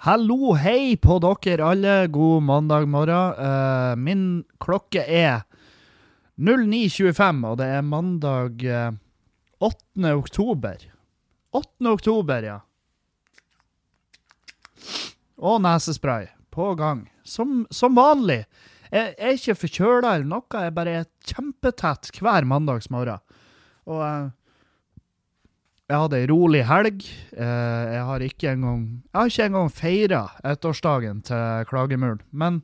Hallo, hei på dere alle. God mandag morgen. Uh, min klokke er 09.25, og det er mandag uh, 8. oktober. 8. oktober, ja. Og nesespray på gang. Som, som vanlig. Jeg er ikke forkjøla eller noe, jeg bare er kjempetett hver mandagsmorgen. Og eh, jeg hadde ei rolig helg. Eh, jeg har ikke engang Jeg har ikke engang feira ettårsdagen til Klagemuren, men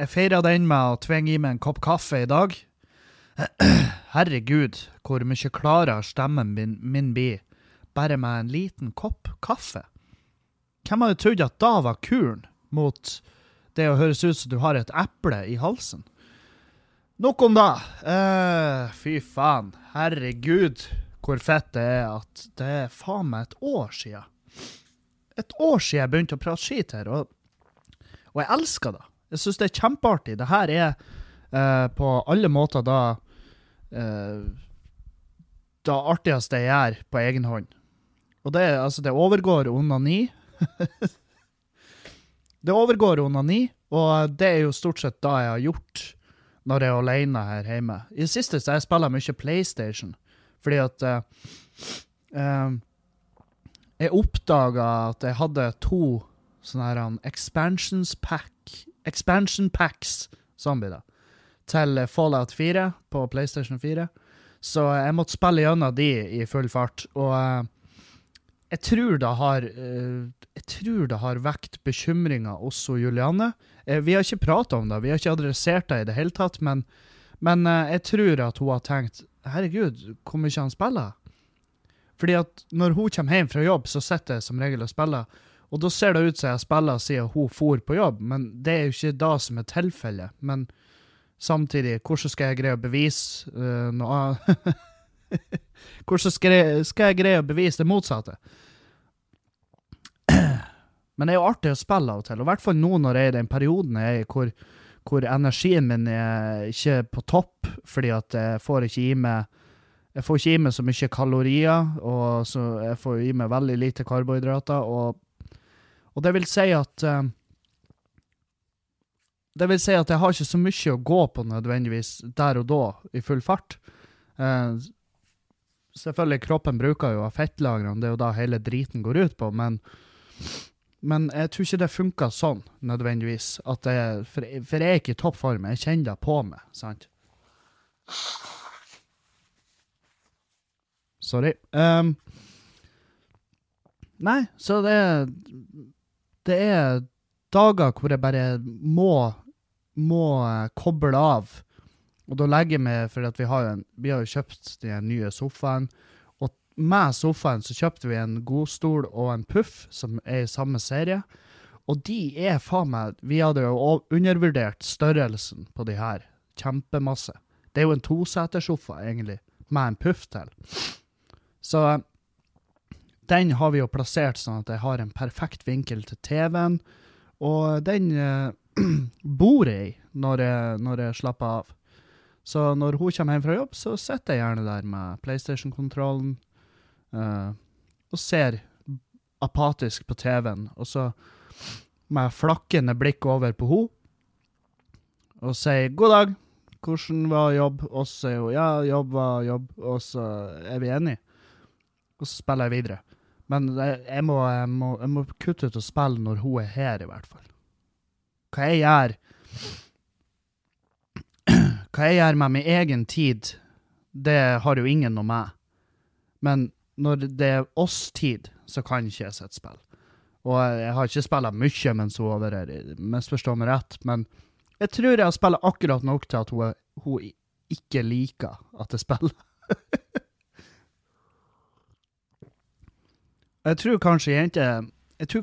Jeg feira den med å tvinge i meg en kopp kaffe i dag. Herregud, hvor mye klarere stemmen min, min blir bare med en liten kopp kaffe. Hvem hadde trodd at da var kuren mot det å høres ut som du har et eple i halsen? Nok om det. Uh, fy faen. Herregud, hvor fett det er at det er faen meg et år sia. Et år siden jeg begynte å prate skit her, og, og jeg elsker det. Jeg syns det er kjempeartig. Det her er uh, på alle måter da uh, det artigste jeg gjør på egen hånd. Og det, altså, det overgår onani. det overgår onani, og det er jo stort sett da jeg har gjort når jeg er alene her hjemme. I det siste så jeg spiller mye PlayStation, fordi at uh, Jeg oppdaga at jeg hadde to sånne her expansions pack Expansion packs, sånn blir det, til Fallout 4 på PlayStation 4. Så jeg måtte spille gjennom de i full fart. Og uh, jeg tror det har Jeg tror det har vekt bekymringer også Julianne. Eh, vi har ikke prata om det, vi har ikke adressert det i det hele tatt, men, men eh, jeg tror at hun har tenkt Herregud, hvor mye han spiller? Fordi at når hun kommer hjem fra jobb, så sitter jeg som regel og spiller. Og da ser det ut som jeg spiller siden hun for på jobb, men det er jo ikke det som er tilfellet. Men samtidig, hvordan skal jeg greie å bevise uh, noe Hvordan skal jeg, greie å bevise det motsatte? Men det er jo artig å spille av og til, og i hvert fall nå når jeg er i den perioden jeg er hvor, hvor, energien min er ikke på topp, fordi at jeg får ikke i meg jeg får ikke i meg så mye kalorier, og så jeg får i meg veldig lite karbohydrater, og, og det vil si at uh, Det vil si at jeg har ikke så mye å gå på nødvendigvis der og da, i full fart. Selvfølgelig, kroppen bruker jo av fettlagrene, det er jo da hele driten går ut på, men men jeg tror ikke det funker sånn, nødvendigvis. Jeg, for, for, jeg er ikke i toppform. Jeg kjenner det på meg, sant? Sorry. Um, nei, så det Det er dager hvor jeg bare må må uh, koble av. Og da legger jeg meg, for vi har, en, vi har jo kjøpt den nye sofaen Og med sofaen så kjøpte vi en godstol og en puff, som er i samme serie. Og de er faen meg Vi hadde jo undervurdert størrelsen på de her kjempemasse. Det er jo en tosetersofa, egentlig, med en puff til. Så den har vi jo plassert sånn at jeg har en perfekt vinkel til TV-en, og den eh, bor jeg i jeg, når jeg slapper av. Så når hun kommer hjem fra jobb, så sitter jeg gjerne der med PlayStation-kontrollen, Uh, og ser apatisk på TV-en, og så med flakkende blikk over på henne, og sier 'god dag', hvordan var jobb? Og så sier hun 'ja, jobb var jobb', og så er vi enige. Og så spiller jeg videre. Men jeg må, jeg må, jeg må kutte ut og spille når hun er her, i hvert fall. Hva jeg gjør Hva jeg gjør med min egen tid, det har jo ingen noe med. Men når det er oss-tid, så kan ikke jeg sitte spill. Og jeg har ikke spilt mye mens hun har vært her, misforstå meg rett, men jeg tror jeg har spilt akkurat nok til at hun, hun ikke liker at jeg spiller. jeg tror kanskje jenter Jeg tror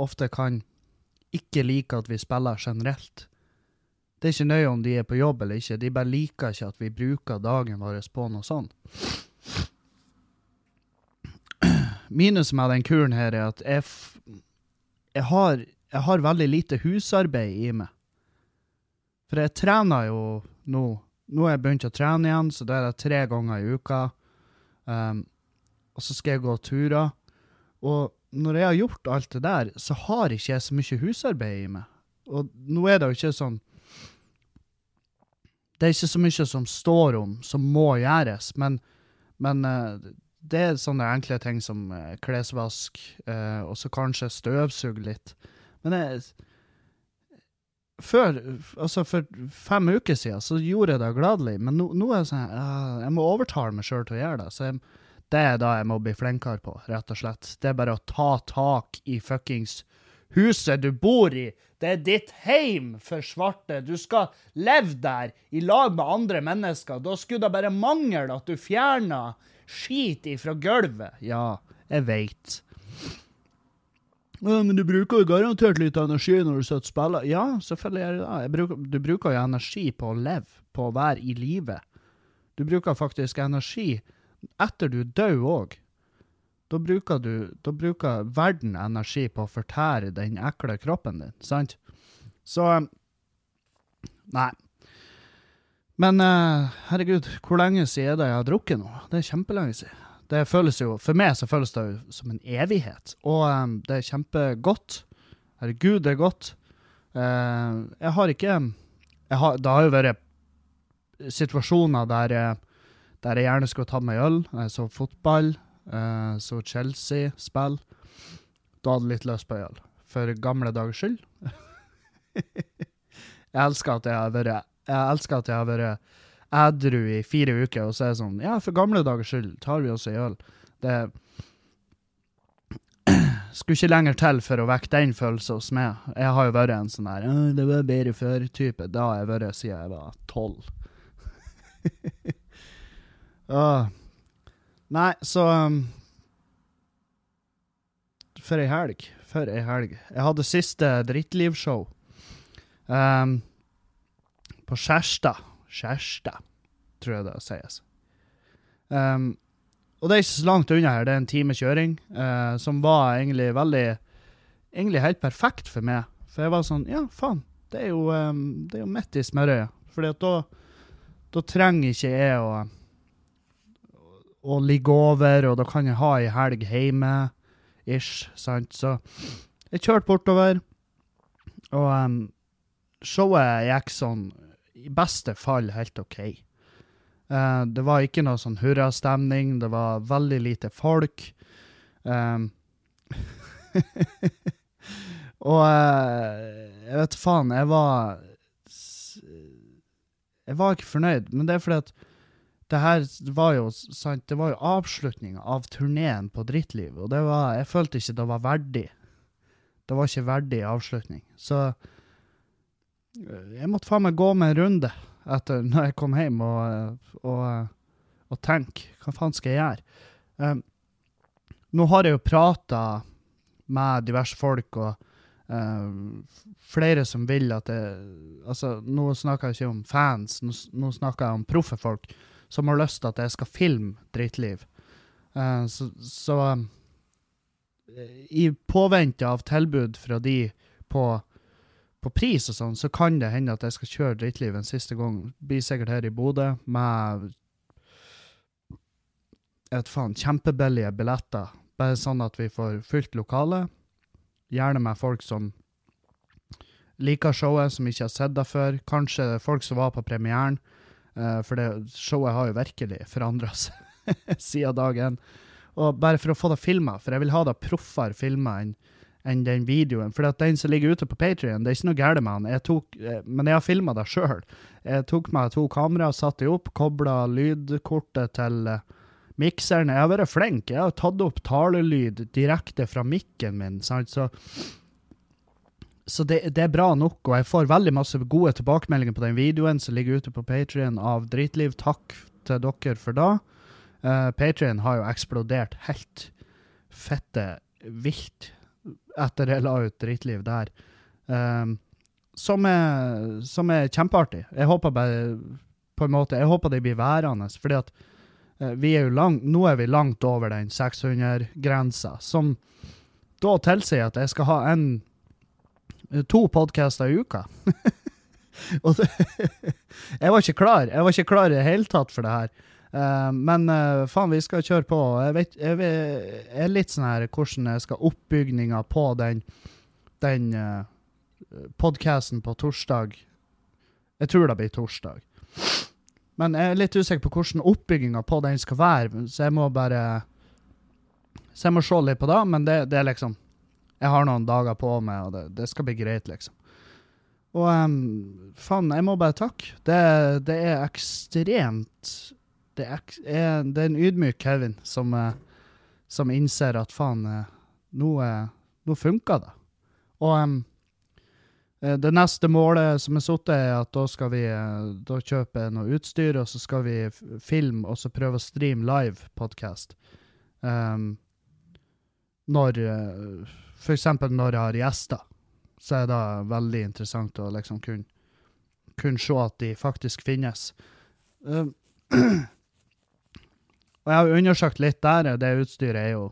ofte kan ikke like at vi spiller generelt. Det er ikke nøye om de er på jobb eller ikke, de bare liker ikke at vi bruker dagen vår på noe sånt. Minuset med den kuren her er at jeg, jeg, har, jeg har veldig lite husarbeid i meg. For jeg trener jo nå. Nå har jeg begynt å trene igjen, så da er det tre ganger i uka. Um, og så skal jeg gå turer. Og når jeg har gjort alt det der, så har ikke jeg så mye husarbeid i meg. Og nå er det jo ikke sånn Det er ikke så mye som står om som må gjøres, men, men eh, det er sånne enkle ting som eh, klesvask, eh, og så kanskje støvsuge litt. Men jeg, før, altså for fem uker siden så gjorde jeg det gladelig, men nå, nå er det sånn uh, Jeg må overtale meg sjøl til å gjøre det. Så jeg, det er da jeg må bli flinkere på, rett og slett. Det er bare å ta tak i fuckings huset du bor i. Det er ditt heim for svarte. Du skal leve der i lag med andre mennesker. Da skulle det bare mangle at du fjerna skit ifra gulvet. Ja, jeg veit. Ja, men du bruker jo garantert litt energi når du sitter og spiller. Ja, selvfølgelig gjør jeg det. Bruker, du bruker jo energi på å leve, på å være i live. Du bruker faktisk energi etter du dør òg. Da bruker du Da bruker verden energi på å fortære den ekle kroppen din, sant? Så Nei. Men uh, herregud, hvor lenge siden er det jeg har drukket nå? Det er kjempelenge siden. Det føles jo, For meg så føles det jo som en evighet. Og um, det er kjempegodt. Herregud, det er godt. Uh, jeg har ikke jeg har, Det har jo vært situasjoner der, der jeg gjerne skulle tatt meg øl. Jeg så fotball, uh, så Chelsea-spill. Da hadde litt lyst på øl. For gamle dagers skyld. jeg elsker at jeg har vært jeg elsker at jeg har vært edru i fire uker, og så er det sånn Ja, for gamle dagers skyld tar vi oss ei øl. Det skulle ikke lenger til for å vekke den følelsen hos meg. Jeg har jo vært en sånn der 'Det var bedre før'-type. Da har jeg vært siden jeg var tolv. uh, nei, så um, For ei helg. For ei helg. Jeg hadde siste Drittlivshow. Um, på Skjærstad. Skjærstad, tror jeg det sies. Um, og det er ikke så langt unna her, det er en time kjøring, uh, som var egentlig veldig Egentlig helt perfekt for meg. For jeg var sånn Ja, faen, det er jo, um, jo midt i smørøyet. Fordi at da, da trenger ikke jeg å, å ligge over, og da kan jeg ha ei helg hjemme, ish, sant. Så jeg kjørte bortover, og um, showet gikk sånn i beste fall helt OK. Uh, det var ikke noe sånn hurrastemning, det var veldig lite folk. Um, og uh, jeg vet faen, jeg var Jeg var ikke fornøyd, men det er fordi at det her var jo sant, det var jo avslutninga av turneen på Drittliv, og det var, jeg følte ikke det var verdig. Det var ikke verdig avslutning. Så jeg måtte faen meg gå med en runde etter når jeg kom hjem, og, og, og tenke hva faen skal jeg gjøre? Um, nå har jeg jo prata med diverse folk, og um, flere som vil at jeg Altså, nå snakker jeg ikke om fans, nå, nå snakker jeg om proffe folk som har lyst til at jeg skal filme Drittliv. Uh, så, så um, i påvente av tilbud fra de på på pris og sånn, så kan det hende at jeg skal kjøre Drittliv en siste gang. Blir sikkert her i Bodø med et faen kjempebillige billetter. Bare sånn at vi får fylt lokalet. Gjerne med folk som liker showet, som ikke har sett det før. Kanskje folk som var på premieren. Uh, for det showet har jo virkelig forandra seg siden dagen. Og bare for å få det filma, for jeg vil ha det proffere filma enn enn den videoen. For den som ligger ute på Patrion, det er ikke noe galt med han. Jeg tok, eh, men jeg har filma det sjøl. Jeg tok meg to kameraer, satte det opp, kobla lydkortet til uh, mikseren. Jeg har vært flink. Jeg har tatt opp talelyd direkte fra mikken min. Sant? Så, så det, det, er bra nok, og jeg får veldig masse gode tilbakemeldinger på den videoen som ligger ute på Patrion av Dritliv. Takk til dere for det. Uh, Patrion har jo eksplodert helt fette vilt etter jeg la ut Dritliv der. Um, som, er, som, er, kjempeartig. Jeg håper bare på en måte, jeg håper de blir værende. fordi at uh, vi er jo langt, nå er vi langt over den 600-grensa, som da tilsier at jeg skal ha en, to podcaster i uka. og det, jeg var ikke klar. Jeg var ikke klar i det hele tatt for det her. Uh, men uh, faen, vi skal kjøre på. Jeg, vet, jeg, vet, jeg er litt sånn her hvordan jeg skal oppbygninga på den, den uh, podkasten på torsdag. Jeg tror det blir torsdag. Men jeg er litt usikker på hvordan oppbygginga på den skal være, så jeg må bare Så jeg må se litt på det, men det, det er liksom Jeg har noen dager på meg, og det, det skal bli greit, liksom. Og um, faen, jeg må bare takke. Det, det er ekstremt det er, det er, en ydmyk Kevin som, uh, som innser at faen, nå, uh, nå funka det. Og um, det neste målet som er satt, er at da skal vi da kjøpe noe utstyr, og så skal vi filme og så prøve å streame live podkast. Um, når Eksempel når jeg har gjester, så er det veldig interessant å liksom kunne, kunne se at de faktisk finnes. Uh, Og jeg har undersøkt litt der. Det utstyret er jo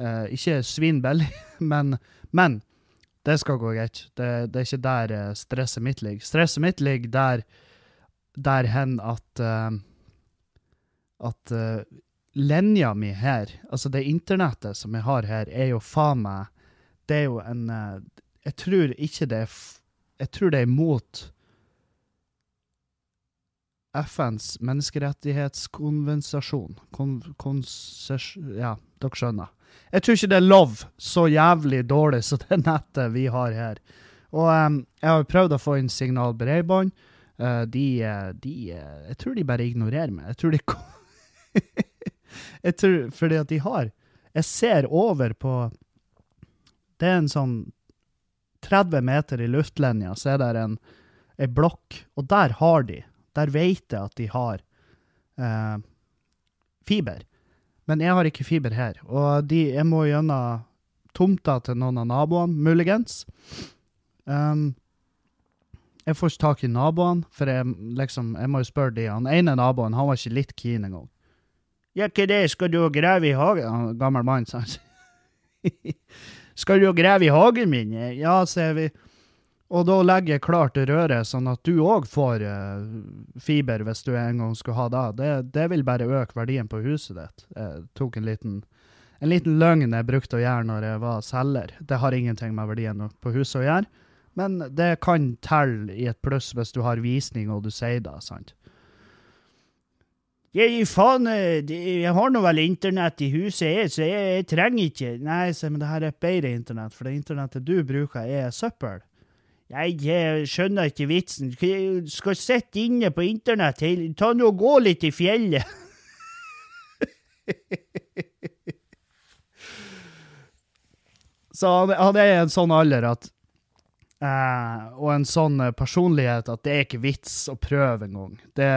uh, ikke svinbillig, men, men, det skal gå greit. Det, det, er ikke der eh, stresset mitt ligger. Stresset mitt ligger der, der hen at uh, at uh, linja mi her, altså det internettet som jeg har her, er jo faen meg Det er jo en uh, Jeg tror ikke det er Jeg tror det er imot FNs menneskerettighetskonvensasjon kon, Ja, dere skjønner. Jeg tror ikke det er lov så jævlig dårlig som det nettet vi har her. Og um, jeg har prøvd å få inn signal bredbånd. Uh, de, de Jeg tror de bare ignorerer meg. Jeg tror de Jeg tror Fordi at de har Jeg ser over på Det er en sånn 30 meter i luftlinja, så er det en, en blokk, og der har de der vet jeg at de har eh, fiber. Men jeg har ikke fiber her. Og de, jeg må gjennom tomta til noen av naboene, muligens. Um, jeg får ikke tak i naboene, for jeg, liksom, jeg må jo spørre de. Han ene naboen han var ikke litt keen engang. Ja, hva det, skal du grave i hagen? Gammel mann, sa han. skal du grave i hagen min? Ja, sier vi. Og da legger jeg klart røret, sånn at du òg får uh, fiber hvis du en gang skulle ha det. det. det. vil bare øke verdien på huset ditt. Jeg tok en liten, en liten løgn jeg brukte å gjøre når jeg var selger. Det har ingenting med verdien på huset å gjøre, men det kan telle i et pluss hvis du har visning og du sier det, sant? Jeg, faen, eh, jeg har nå vel internett i huset, jeg, så jeg, jeg trenger ikke Nei, men det her er bedre internett, for det internettet du bruker, er søppel. Jeg, jeg skjønner ikke vitsen. Du skal sitte inne på internett. Ta nå og gå litt i fjellet. Så han er i en sånn alder at uh, Og en sånn personlighet at det er ikke vits å prøve engang. Det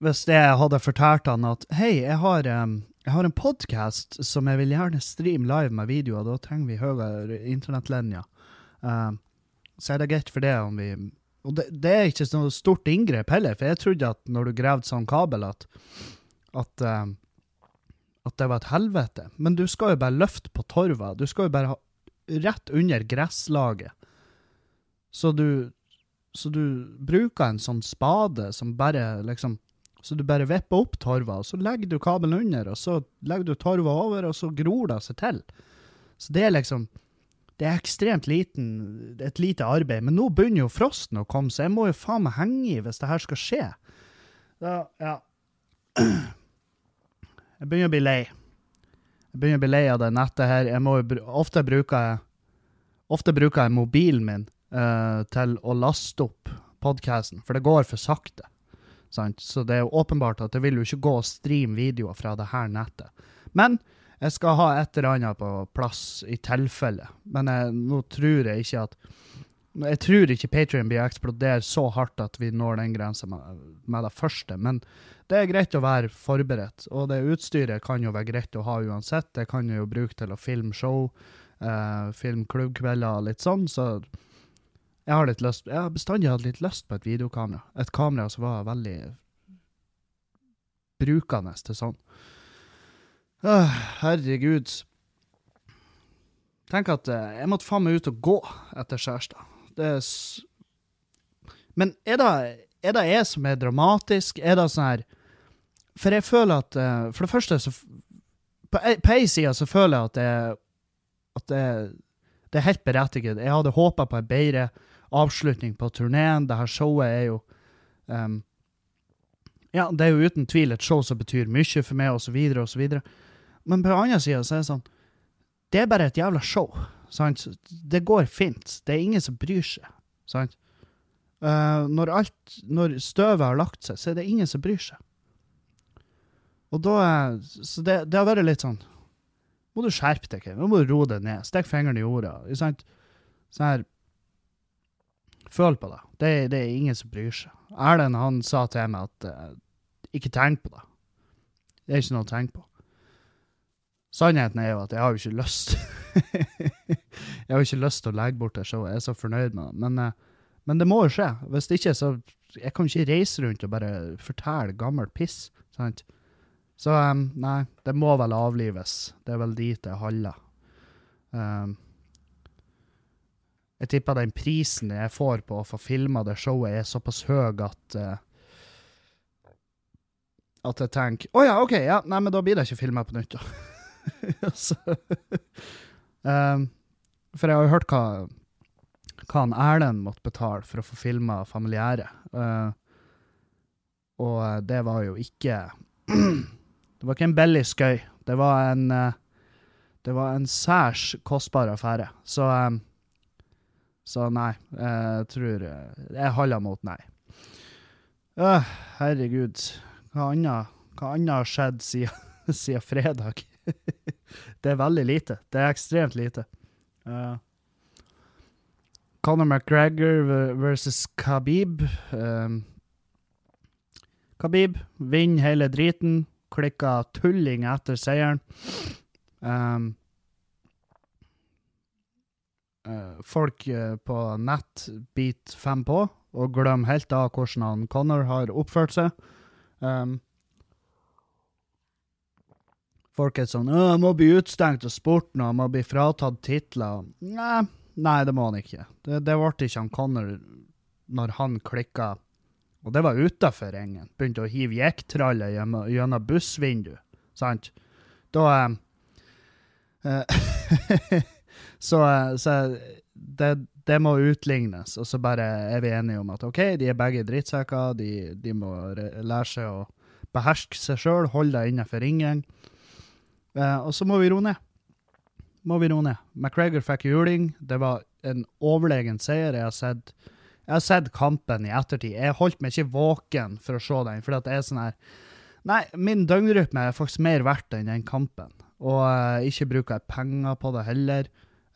Hvis jeg hadde fortalt han at hei, jeg har jeg har en podkast som jeg vil gjerne streame live med videoer. Da trenger vi høyere internettlinjer. Uh, så er det greit for det om vi Og det, det, er ikke noe stort inngrep heller, for jeg trodde at når du gravde sånn kabel, at, at, uh, at det var et helvete. Men du skal jo bare løfte på torva. Du skal jo bare ha rett under gresslaget. Så du, så du bruker en sånn spade som bare liksom så du bare vipper opp torva, og så legger du kabelen under, og så legger du torva over, og så gror det seg til. Så det er liksom Det er ekstremt liten, et lite arbeid. Men nå begynner jo frosten å komme, så jeg må jo faen meg henge i hvis det her skal skje. Da, ja Jeg begynner å bli lei. Jeg begynner å bli lei av det nettet her. Jeg må jo, ofte bruker jeg Ofte bruker jeg mobilen min uh, til å laste opp podkasten, for det går for sakte. Sant? Så det er jo åpenbart at det vil jo ikke gå å streame videoer fra det her nettet. Men jeg skal ha et eller annet på plass i tilfelle. Men jeg, nå tror jeg ikke at Jeg tror ikke Patrion blir å så hardt at vi når den grensa med, med, det første. Men det er greit å være forberedt. Og det utstyret kan jo være greit å ha uansett. Det kan jeg jo bruke til å filme show, eh, filme klubbkvelder og litt sånn. så jeg har litt lyst, jeg har bestandig hatt litt lyst på et videokamera. Et kamera som var veldig brukende til sånn. Åh, herregud. Tenk at uh, jeg måtte faen meg ut og gå etter kjæresta. Det er s Men er det, er det jeg som er dramatisk? Er det sånn her For jeg føler at eh, For det første, så På ei- side så føler jeg at det, at det, det er helt berettiget. Jeg hadde håpa på en bedre avslutning på turneen. her showet er jo um, Ja, det er jo uten tvil et show som betyr mye for meg, osv., osv. Men på den andre sida så er det sånn Det er bare et jævla show. Sant? Det går fint. Det er ingen som bryr seg. Sant? Uh, når, alt, når støvet har lagt seg, så er det ingen som bryr seg. Og da er, Så det, det har vært litt sånn Må du skjerpe deg. Nå må du roe deg ned. Stikk fingeren i jorda. Sånn her Føl på det. det. Det er ingen som bryr seg. Erlend han sa til meg at uh, ikke tenk på det. Det er ikke noe å tenke på. Sannheten er jo at jeg har jo ikke lyst. jeg har jo ikke lyst til å legge bort det showet. Jeg er så fornøyd med det. Men, uh, men det må jo skje. Hvis ikke, så Jeg kan ikke reise rundt og bare fortelle gammel piss. Sant? Så um, nei, det må vel avlives. Det er vel dit det holder. Um, jeg tipper den prisen jeg får på å få filma det showet, er såpass høy at uh, At jeg tenker Å ja, OK, ja, nei, men da blir det ikke filma på nytt, da. Um, for jeg har jo hørt hva, hva han Erlend måtte betale for å få filma familiære. Uh, og det var jo ikke Det var ikke en billig skøy. Det var en eh, Det var en særs kostbar affære. Så em, så nei, jeg tror Jeg holder mot nei. Øh, herregud. Hva annet, har skjedd siden, siden fredag? det er veldig lite. Det er ekstremt lite. Uh, Conor McGregor versus Khabib. Um, Khabib vinner hele driten. Klikka tulling etter seieren. Um, folk eh, på nett biter fem på og glemmer helt av hvordan han Connor har oppført seg. Um, folk er sånn han må bli utstengt av sporten, og han må bli fratatt titler'. Nei, nei, det må han ikke. Det, det ble ikke han Connor når han klikka. Og det var utafor ringen. Begynte å hive jekktraller gjennom bussvinduet, bussvindu. Sant? Da eh, eh, Så, så det, det må utlignes, og så bare er vi enige om at OK, de er begge drittsekker, de, de må re- lære seg å beherske seg sjøl, holde deg innenfor ringen. Eh, og så må vi roe ned. Må vi roe ned. McGregor fikk juling. Det var en overlegen seier. Jeg har sett jeg har sett kampen i ettertid. Jeg holdt meg ikke våken for å se den, for det er sånn her Nei, min døgnrytme er faktisk mer verdt enn den kampen. Og eh, ikke bruker jeg penger på det heller.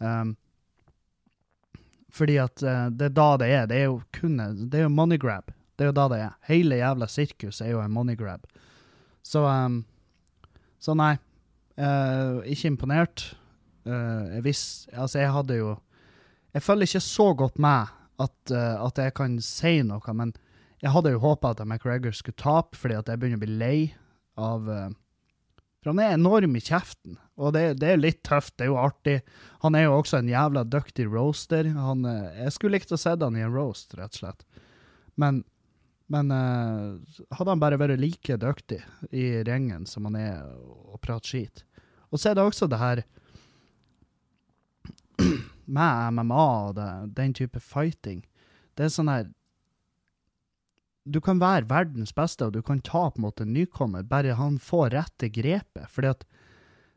Um, fordi at uh, det er da det er. Det er jo kun Det er jo money grab. Det er jo da det er. Hele jævla sirkus er jo en money grab. Så um, Så nei. Uh, ikke imponert. Uh, jeg visste Altså, jeg hadde jo Jeg følger ikke så godt med at, at jeg kan si noe, men jeg hadde jo håpa at McGregor skulle tape, fordi at jeg begynner å bli lei av For han er enorm i kjeften, og det, det er litt tøft, det er jo artig. Han er jo også en jævla dyktig roaster. Han, eh, jeg skulle likt å se han i en roast, rett og slett. Men, men eh, hadde han bare vært like dyktig i ringen som han er og prater skit. Og så er det også det her med MMA og det, den type fighting. Det er sånn her Du kan være verdens beste, og du kan ta på en måte en nykommer, bare han får rette grepet. Fordi at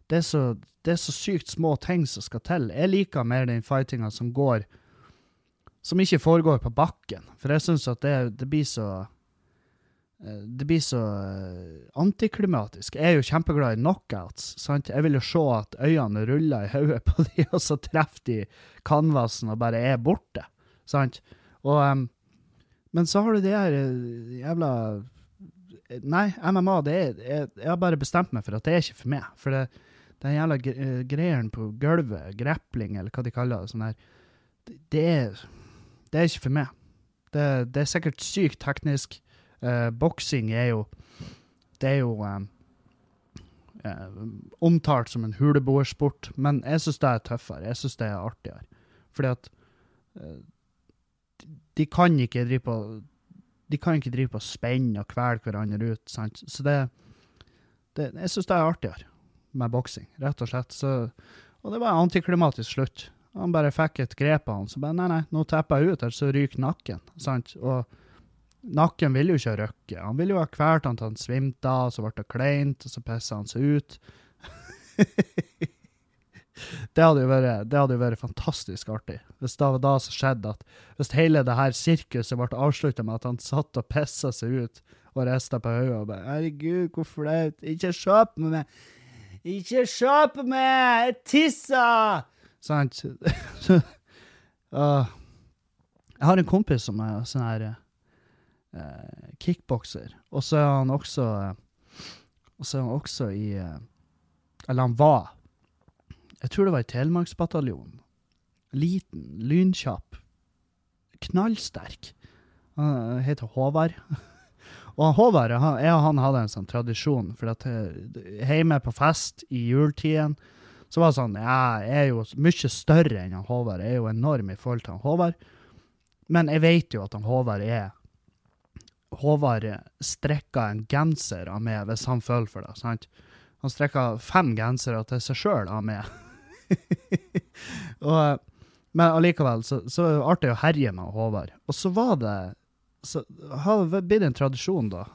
det er, så, det er så sykt små ting som skal til. Jeg liker mer den fightinga som går Som ikke foregår på bakken. For jeg syns at det, det blir så eh, det blir så eh, antiklimatisk. Jeg er jo kjempeglad i knockouts. sant? Jeg vil jo se at øynene ruller i hodet på de, og så treffer de canvasen og bare er borte. sant? Og, em, men så har du det her eh, jævla Nei, MMA, det er, jeg, jeg har bare bestemt meg for at det er ikke for meg. For det, den jævla eh, på gulvet, grappling eller hva de kaller det, sånn her, det, er, det er ikke for meg. Det, det er sikkert sykt teknisk. Uh, boksing er jo Det er jo um, eh, omtalt som en huleboersport, men jeg syns det er tøffere. Jeg syns det er artigere. Fordi at eh, de, kan ikke drive på de kan ikke drive på og spenne og kvele hverandre ut. sant? Så det, det Jeg syns det er artigere med boksing, rett og slett. Så, og det var antiklimatisk slutt. Han bare fikk et grep av han, så bare nei, nei, nå tepper jeg ut, eller så ryker nakken. sant? Og nakken ville jo ikke ha røkket. Han ville jo ha kvalt han til han svimte av, så ble det kleint, og så pissa han seg ut. det, hadde jo vært, det hadde jo vært fantastisk artig. Hvis det var da som skjedde at hvis hele det her sirkuset ble avslutta med at han satt og pissa seg ut og rista på hodet og bare 'Herregud, hvor flaut. Ikke se på meg. Ikke se på meg! Jeg tisser!' Sant? uh, jeg har en kompis som er sånn her uh, kickbokser, og så er han også uh, Og så er han også i uh, Eller han var Jeg tror det var i Telemarksbataljonen. Liten, lynkjapp, knallsterk. Han heter Håvard. Og Håvard han, jeg og han hadde en sånn tradisjon, for at hjemme på fest i juletiden så var det sånn Ja, jeg er jo mye større enn han Håvard. Jeg er jo enorm i forhold til han Håvard. Men jeg vet jo at han Håvard er Håvard strekker en genser av meg hvis han føler for det. sant? Han strekker fem gensere til seg sjøl av meg. og, men allikevel, så, så artig å herje med Håvard. Og så var det så har det blitt en tradisjon, da.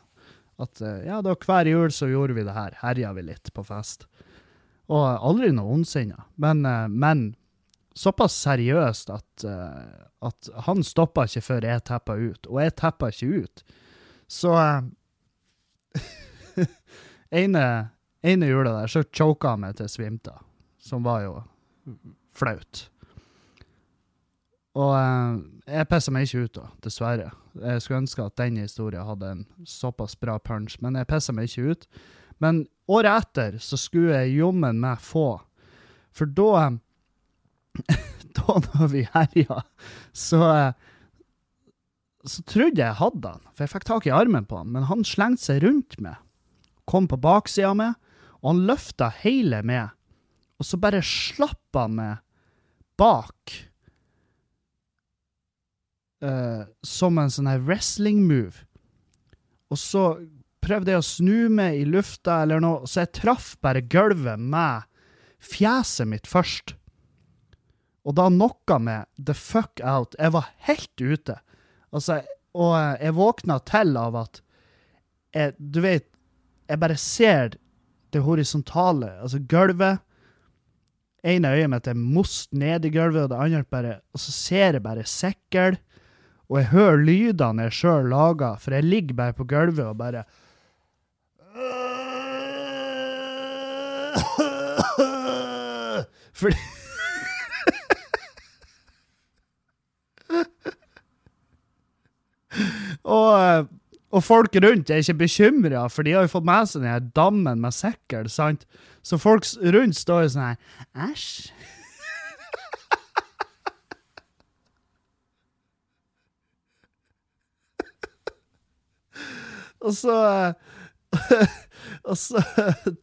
At ja, da hver jul så gjorde vi det her. Herja vi litt på fest. Og aldri noe ondsinna. Men, eh, men, såpass seriøst at, eh, at han stoppa ikke før jeg teppa ut. Og jeg teppa ikke ut. Så eh, ene, ene jula der så choka han meg til svimta, som var jo flaut. Og jeg pissa meg ikke ut, da, dessverre. Jeg skulle ønske at den historien hadde en såpass bra punch, men jeg pissa meg ikke ut. Men året etter så skulle jeg jommen meg få, for da Da når vi herja, så så trodde jeg hadde han, for jeg fikk tak i armen på han, men han slengte seg rundt meg, kom på baksida meg, og han løfta hele meg, og så bare slapp han meg bak. Uh, som en sånn her wrestling move. Og så prøvde jeg å snu meg i lufta eller noe, så jeg traff bare gulvet med fjeset mitt først. Og da knocka meg the fuck out. Jeg var helt ute. Altså, og jeg våkna til av at jeg, Du vet, jeg bare ser det horisontale, altså gulvet. Ene øyet mitt er most ned i gulvet, og det andre bare Og så ser jeg bare sekkel. Og jeg hører lydene jeg sjøl lager, for jeg ligger bare på gulvet og bare Fordi og, og, folk rundt er ikke bekymra, for de har jo fått med seg den dammen med sikkel, sant? Så folk rundt står jo sånn her Æsj. og så Og så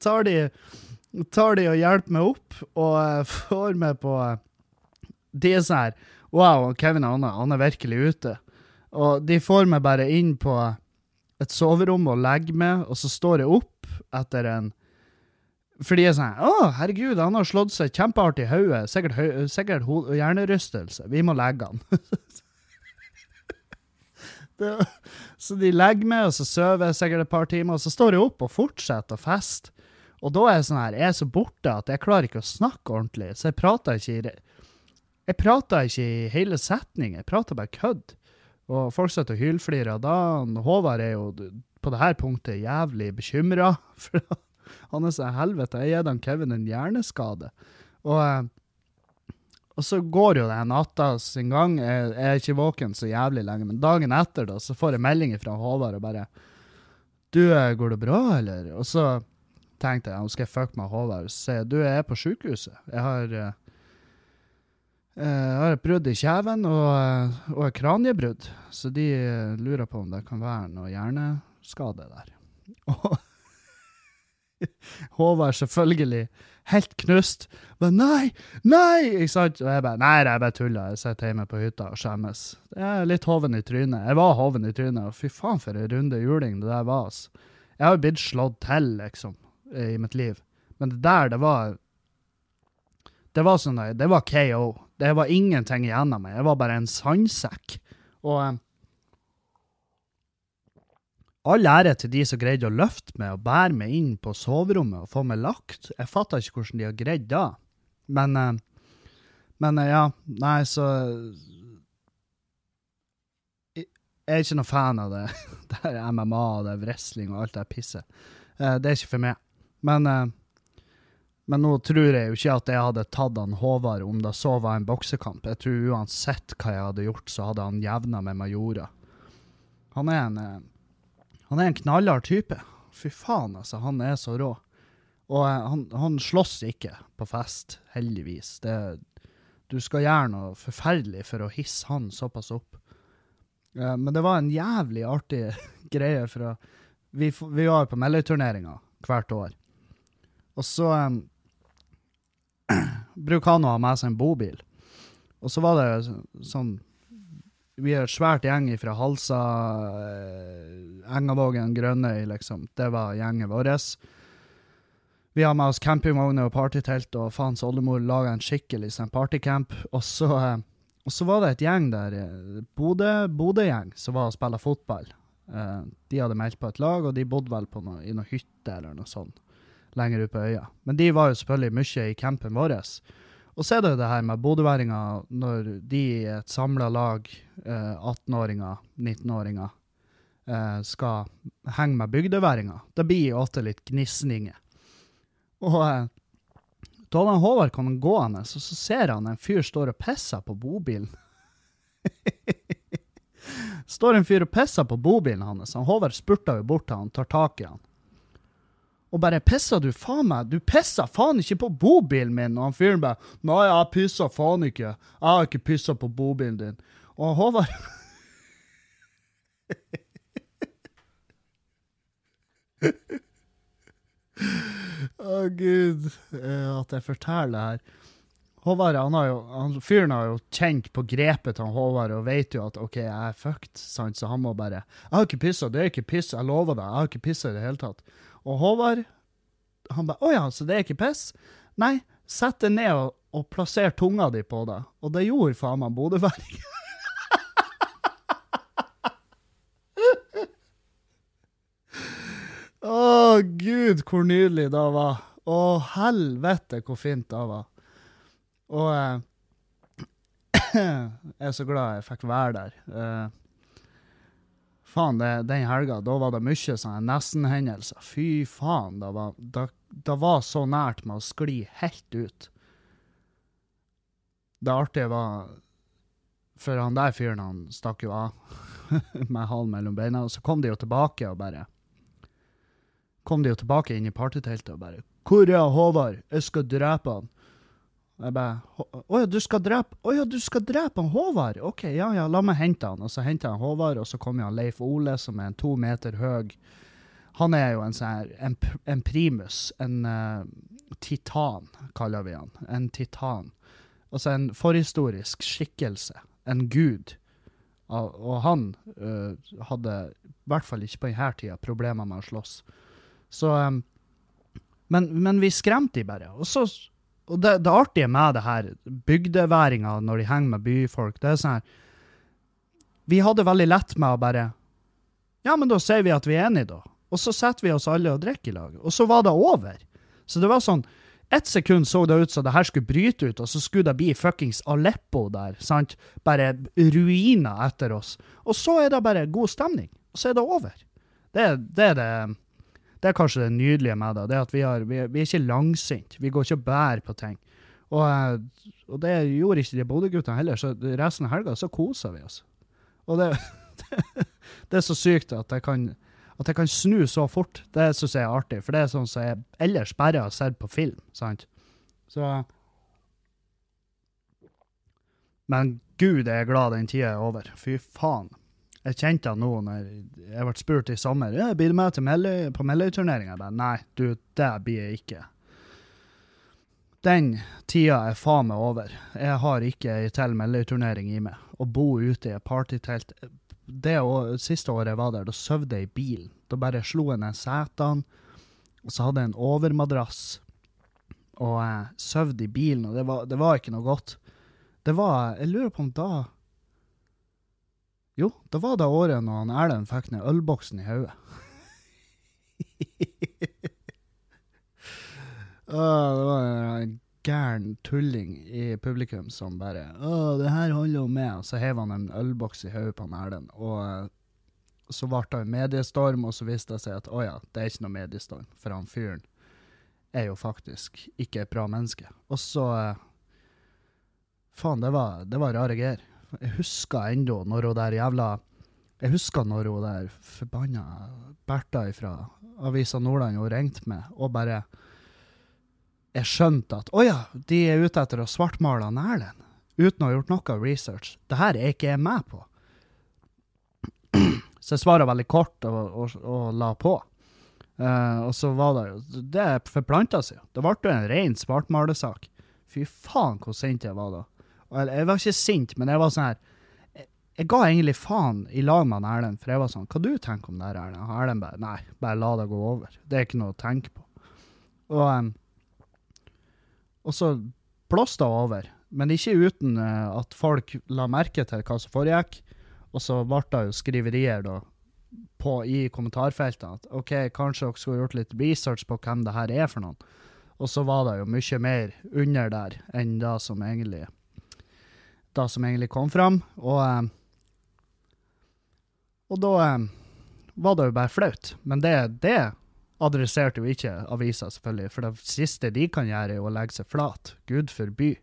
tar de tar de og hjelper meg opp, og uh, får meg på uh, De er sånn her Wow, Kevin og Anna, han er virkelig ute. Og de får meg bare inn på et soverom og legger meg, og så står jeg opp etter en fordi jeg er sånn Å, herregud, han har slått seg kjempehardt i hodet. Sikkert, høy, sikkert hjernerystelse. Vi må legge han. det, så de legger meg, og så sover jeg sikkert et par timer, og så står jeg opp og fortsetter å feste. Og da er jeg sånn her, jeg er så borte at jeg klarer ikke å snakke ordentlig, så jeg prater ikke i jeg prater ikke i hele setninger, jeg prater bare kødd. Og folk sitter og hylflirer. Da Håvard er jo på det her punktet jævlig bekymra. Han er sånn helvete, jeg gir han Kevin en hjerneskade. Og, eh, og så går jo det natta sin gang. Jeg, er ikke våken så jævlig lenge, men dagen etter da, så får jeg melding fra Håvard og bare Du, eh, går det bra, eller? Og så tenkte jeg nå skal jeg fucke med Håvard. Se, du, jeg er på sykehuset. Jeg har, uh, jeg har et brudd i kjeven og, uh, og et kraniebrudd. Så de uh, lurer på om det kan være noe hjerneskade der. Håvard selvfølgelig helt knust. Men nei, nei! Ikke sant? Og jeg bare Nei, jeg bare tuller. Jeg sitter hjemme på hytta og skjemmes. Jeg er litt hoven i trynet. Jeg var hoven i trynet, og fy faen for en runde juling det der var. altså. Jeg har jo blitt slått til, liksom, i mitt liv. Men det der, det var Det var sånn det var KO. Det var ingenting igjen av meg. Jeg var bare en sandsekk. Og eh, All ære til de som greide å løfte meg og bære meg inn på soverommet og få meg lagt. Jeg fatter ikke hvordan de har greid det. Men, eh, men eh, ja, nei, så Jeg er ikke noe fan av det. Det er MMA og det er wrestling og alt det pisset. Eh, Det er ikke for meg. Men, men nå tror jeg jo ikke at jeg hadde tatt han Håvard om det så var en boksekamp. Jeg tror uansett hva jeg hadde gjort, så hadde han jevna med Majora. Han er en eh, han er en knallhard type. Fy faen, altså. Han er så rå. Og eh, han, han slåss ikke på fest, heldigvis. Det, du skal gjøre noe forferdelig for å hisse han såpass opp. Eh, men det var en jævlig artig greie, for vi, vi var jo på meldeturneringer hvert år. Og så eh, bruker han å ha med seg en bobil. Og så var det sånn vi er et svært gjeng fra Halsa, eh, Engavågen, Grønnøy, liksom. Det var gjengen vår. Vi har med oss campingvogner og partytelt, og faens oldemor laga en skikkelig sånn partycamp. Og så, eh, og så var det et gjeng der, eh, Bodø- Bodø-gjeng, som var og spilte fotball. De hadde meldt på et lag, og de bodde vel noe, i noe hytte eller noe sånt lenger ute på øya. Men de var jo selvfølgelig mye i campen vår. Og så er det jo det her med bodøværinger, når de i et samla lag, eh, 18-åringer, 19-åringer, eh, skal henge med bygdeværinger. Det blir jo ofte litt gnisninger. Og eh, da han Håvard kommer gående, så, så ser han en fyr står og pisser på bobilen. står en fyr og pisser på bobilen hans. Han Håvard spurter jo bort til han, tar tak i han. Og bare 'Pissa du faen meg? Du pissa faen ikke på bobilen min!' Og han fyren bare 'Nei, jeg pissa faen ikke. Jeg har ikke pissa på bobilen din.' Og Håvard Å, gud. eh, At jeg forteller det her. Håvard, han har jo, han, fyren har jo kjent på grepet til Håvard og vet jo at OK, jeg er fucked, sant? så han må bare 'Jeg har ikke pissa, det er ikke piss, jeg lover deg, jeg har ikke pissa i det hele tatt'. Og Håvard, han bare 'Å ja, så det er ikke piss?' Nei, sett det ned og, og plasser tunga di på det. Og det gjorde faen meg bodøværingen. Å, gud, hvor nydelig det var. Å, helvete, hvor fint det var. Og eh, jeg er så glad jeg fikk være der. Eh, faen, det, den helga, da var det mye sånne nesten-hendelser. Fy faen, det var, det, det var så nært med å skli helt ut. Det artige var For han der fyren, han stakk jo av med halen mellom beina, og så kom de jo tilbake og bare Kom de jo tilbake inn i partyteltet og bare 'Hvor er Håvard? Jeg skal drepe han.' Og jeg bare 'Å ja, du skal drepe Å ja, du skal drepe han Håvard?' OK, ja ja, la meg hente han. Og så henter jeg Håvard, og så kommer han Leif Ole, som er en to meter høy. Han er jo en sånn en, en primus. En uh, titan, kaller vi han. En titan. Altså en forhistorisk skikkelse. En gud. Og han uh, hadde, i hvert fall ikke på denne tida, problemer med å slåss. Så um, men, men vi skremte de bare. Og, så, og det, det artige med det her, bygdeværinga når de henger med byfolk, det er sånn her Vi hadde veldig lett med å bare Ja, men da sier vi at vi er enige, da. Og så setter vi oss alle og drikker i lag. Og så var det over. Så det var sånn ett sekund så det ut som det her skulle bryte ut, og så skulle det bli fuckings Aleppo der. sant? Bare ruiner etter oss. Og så er det bare god stemning. Og så er det over. Det, det er det det er kanskje det nydelige med det. det er at Vi, har, vi, vi er ikke langsinte. Vi går ikke og bærer på ting. Og, eh, og det gjorde ikke de Bodø-guttene heller, så resten av helga så koser vi oss. Og det, det er så sykt at jeg kan at jeg kan snu så fort. Det syns jeg er artig, for det er sånn som jeg ellers bare har sett på film. sant? Så Men gud, jeg er glad den tida er over. Fy faen. Jeg kjente han nå når jeg ble spurt i sommer ja, blir du med til Melløy, på Melløy-turneringa. Nei, du, det blir jeg ikke. Den tida er faen meg over. Jeg har ikke ei til Melløy-turnering i meg. Å bo ute i et partytelt Det å- siste året jeg var der, da sov jeg i bilen. Da bare slo jeg ned setene, og så hadde jeg en overmadrass. Og jeg sov i bilen, og det var, det var ikke noe godt. Det var Jeg lurer på om da Jo, det var det året når han Erlend fikk ned ølboksen i hodet. Det var en gæren tulling i publikum som bare Å, det her holder jo med. Og så hev han en ølboks i hodet på han Erlend. Og eh, så ble det en mediestorm, og så viste det seg at å ja, det er ikke noe mediestorm. For han fyren er jo faktisk ikke et bra menneske. Og så eh, Faen, det var, det var rare greier. Jeg husker ennå når hun der jævla Jeg husker når hun der forbanna Bertha fra Avisa Nordland hun ringte meg, og bare Jeg skjønte at å ja, de er ute etter å svartmale Erlend. Uten å ha gjort noe research. Det her er ikke jeg med på. Så jeg svarer veldig kort og, og, og la på. Uh, og så var det jo Det forplanta seg jo. Det ble jo en ren svartmalesak. Fy faen hvor sint jeg var da. Jeg, var ikke sint, men jeg var sånn her Jeg, ga egentlig faen i lag med Erlend, for jeg var sånn Hva du tenker om det Erlend? Og Erlend bare Nei, bare la det gå over. Det er ikke noe å tenke på. Og, um, og så blåste det over, men ikke uten uh, at folk la merke til hva som foregikk. Og så ble det jo skriverier da på, i kommentarfeltene at OK, kanskje dere skulle gjort litt research på hvem det her er for noen. Og så var det jo mye mer under der enn det som egentlig det som egentlig kom fram. Og, eh, og da eh, var det jo bare flaut. Men det, det adresserte jo ikke avisa, selvfølgelig. For det siste de kan gjøre, er å legge seg flat. Gud forby.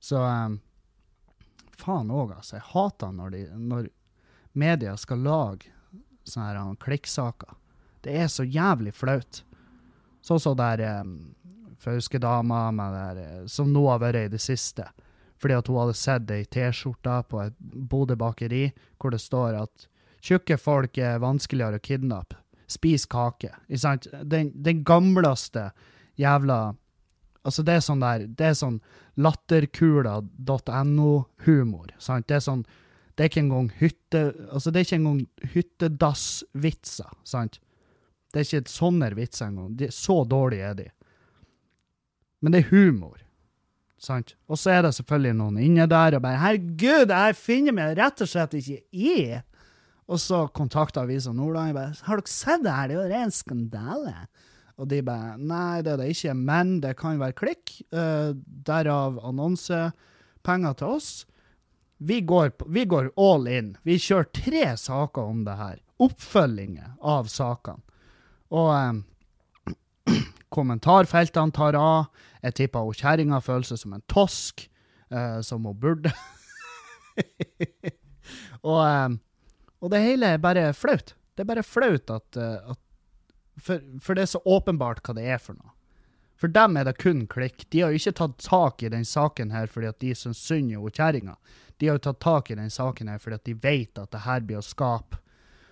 Så eh, faen òg, altså. Jeg hater når, de, når media skal lage sånne her klikksaker. Det er så jævlig flaut. Sånn som der um, Fauske-dama som nå har vært i det siste. Fordi at hun hadde sett ei T-skjorte på et Bodø bakeri hvor det står at tjukke folk er vanskeligere å kidnappe. Spis kake. Ikke sant? Den, den gamleste jævla Altså, det er sånn der Det er sånn latterkula.no-humor. Sant? Det er sånn Det er ikke engang hytte... Altså, det er ikke engang hyttedassvitser, sant? Det er ikke sånne vitser engang. Så dårlige er de. Men det er humor. Sant? Og så er det selvfølgelig noen inne der og bare 'Herregud, jeg finner meg rett og slett ikke i'. Og så kontakter Avisa Nordland og bare 'Har dere sett det her? Det er jo ren skandale'. Og de bare 'Nei, det er det ikke, men det kan være klikk'. Uh, derav annonsepenger til oss. Vi går, vi går all in. Vi kjører tre saker om det her. Oppfølginger av sakene. Og eh, kommentarfeltene tar av. Jeg tipper hun kjerringa føler seg som en tosk, eh, som hun burde. og, eh, og det hele er bare flaut. Det er bare flaut at, eh, at for, for det er så åpenbart hva det er for noe. For dem er det kun klikk. De har jo ikke tatt tak i den saken her fordi at de syns synd på kjerringa. De har jo tatt tak i den saken her fordi at de vet at det her blir å skape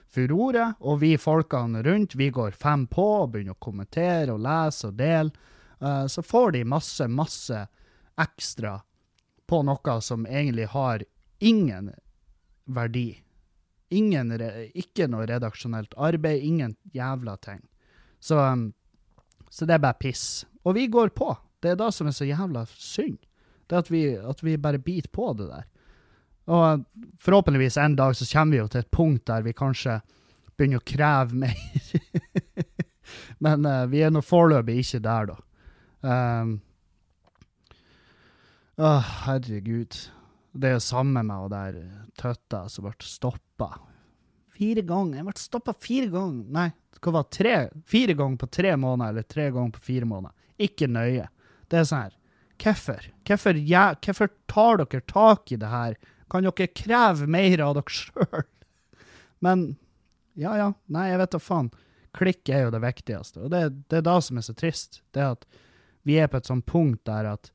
furore, og vi folkene rundt, vi går fem på og begynner å kommentere og lese og dele. Uh, så får de masse, masse ekstra på noe som egentlig har ingen verdi. Ingen, ikke noe redaksjonelt arbeid, ingen jævla ting. Så, um, så det er bare piss. Og vi går på. Det er det som er så jævla synd. Det at vi, at vi bare biter på det der. Og forhåpentligvis en dag så kommer vi jo til et punkt der vi kanskje begynner å kreve mer. Men uh, vi er nå foreløpig ikke der, da. Um, å, herregud. Det er jo samme med hun der tøtta som ble stoppa. Fire ganger. Jeg ble stoppa fire ganger. Nei, hva var? Tre? Fire ganger på tre måneder, eller tre ganger på fire måneder. Ikke nøye. Det er sånn her. Hvorfor? Hvorfor, ja, tar dere tak i det her? Kan dere kreve mer av dere sjøl? Men ja, ja. Nei, jeg vet da faen. Klikk er jo det viktigste. Og det, det er det som er så trist. Det at vi er på et sånt punkt der at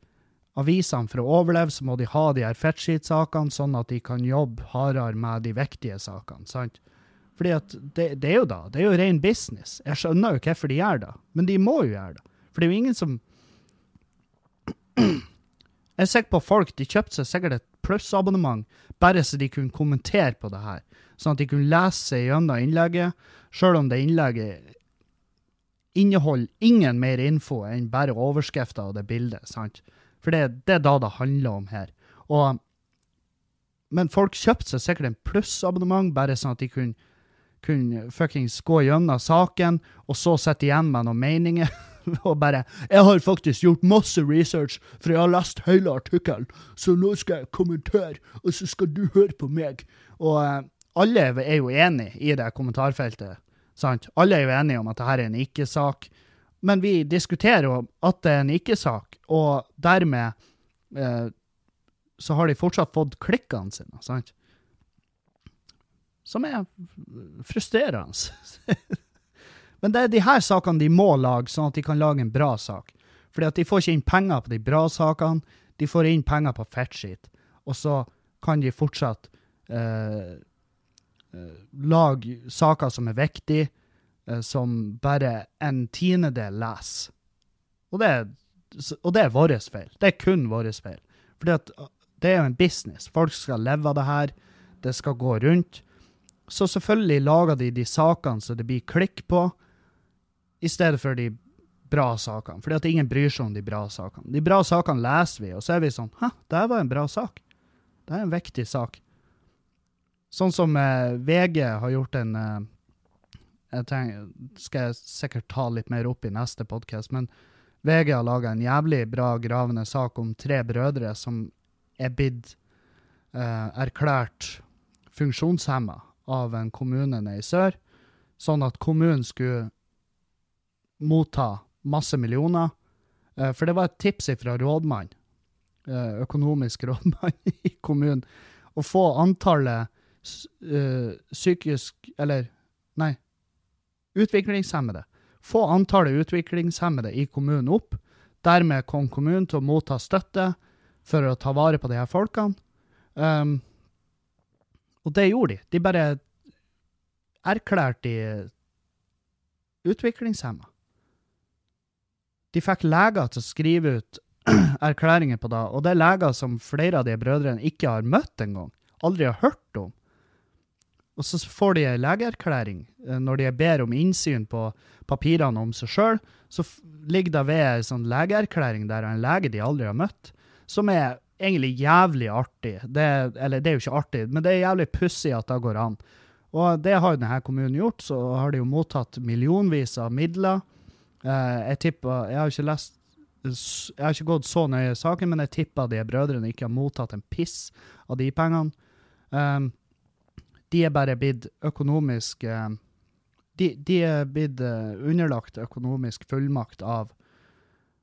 avisene for å overleve, så må de ha de her fettskitsakene, sånn at de kan jobbe hardere med de viktige sakene. sant? Fordi at det, det, er jo da, det er jo ren business. Jeg skjønner jo hvorfor de gjør det, men de må jo gjøre det. For det er jo ingen som Jeg er sikker på folk de kjøpte seg sikkert et plussabonnement bare så de kunne kommentere på det her. Sånn at de kunne lese seg gjennom innlegget, sjøl om det innlegget inneholder ingen mer info enn bare overskrifter og det bildet. sant? For det, det, er da det handler om her. Og, men folk kjøpte seg sikkert en plussabonnement bare sånn at de kunne, kunne fuckings gå gjennom saken, og så sitte igjen med noen meninger. og bare 'Jeg har faktisk gjort masse research, for jeg har lest hele artikkelen, så nå skal jeg kommentere, og så skal du høre på meg.' Og eh, alle er jo enig i det kommentarfeltet. sant? Alle er jo enige om at dette er en ikke-sak. Men vi diskuterer jo at det er en ikke-sak, og dermed eh, så har de fortsatt fått klikkene sine, sant? Som er frustrerende. Men det er de her sakene de må lage, sånn at de kan lage en bra sak. Fordi at de får ikke inn penger på de bra sakene, de får inn penger på fettskitt. Og så kan de fortsatt eh, eh, lage saker som er viktige, eh, som bare en tiendedel leser. Og det, og det er vår feil. Det er kun vår feil. Fordi at det er jo en business. Folk skal leve av det her. Det skal gå rundt. Så selvfølgelig lager de de sakene så det blir klikk på i stedet for de bra sakene. Fordi at ingen bryr seg om de bra sakene. De bra sakene leser vi, og så er vi sånn Hæ, det var en bra sak. Det er en viktig sak. Sånn som eh, VG har gjort en eh, jeg tenker, skal jeg sikkert ta litt mer opp i neste podkast, men VG har laga en jævlig bra gravende sak om tre brødre som er blitt eh, erklært funksjonshemma av en kommune nede i sør, sånn at kommunen skulle motta masse millioner. Uh, for det var et tips fra rådmann, uh, økonomisk rådmann i kommunen, å få antallet uh, psykisk Eller, nei, utviklingshemmede. Få antallet utviklingshemmede i kommunen opp. Dermed kom kommunen til å motta støtte for å ta vare på de her folkene. Um, og det gjorde de. De bare erklærte de utviklingshemma. De fikk leger til å skrive ut erklæringer på det, og det er leger som flere av de brødrene ikke har møtt engang, aldri har hørt om. Og så får de en legeerklæring. Eh, når de ber om innsyn på papirene om seg sjøl, så ligger det ved en sånn legeerklæring der en lege de aldri har møtt, som er egentlig jævlig artig. Det, eller det er jo ikke artig, men det er jævlig pussig at det går an. Og det har denne kommunen gjort, så har de jo mottatt millionvis av midler jeg tipper Jeg har ikke lest Jeg har ikke gått så nøye i saken, men jeg tipper de brødrene ikke har mottatt en piss av de pengene. Um, de er bare blitt økonomisk uh, de, de, er blitt uh, underlagt økonomisk fullmakt av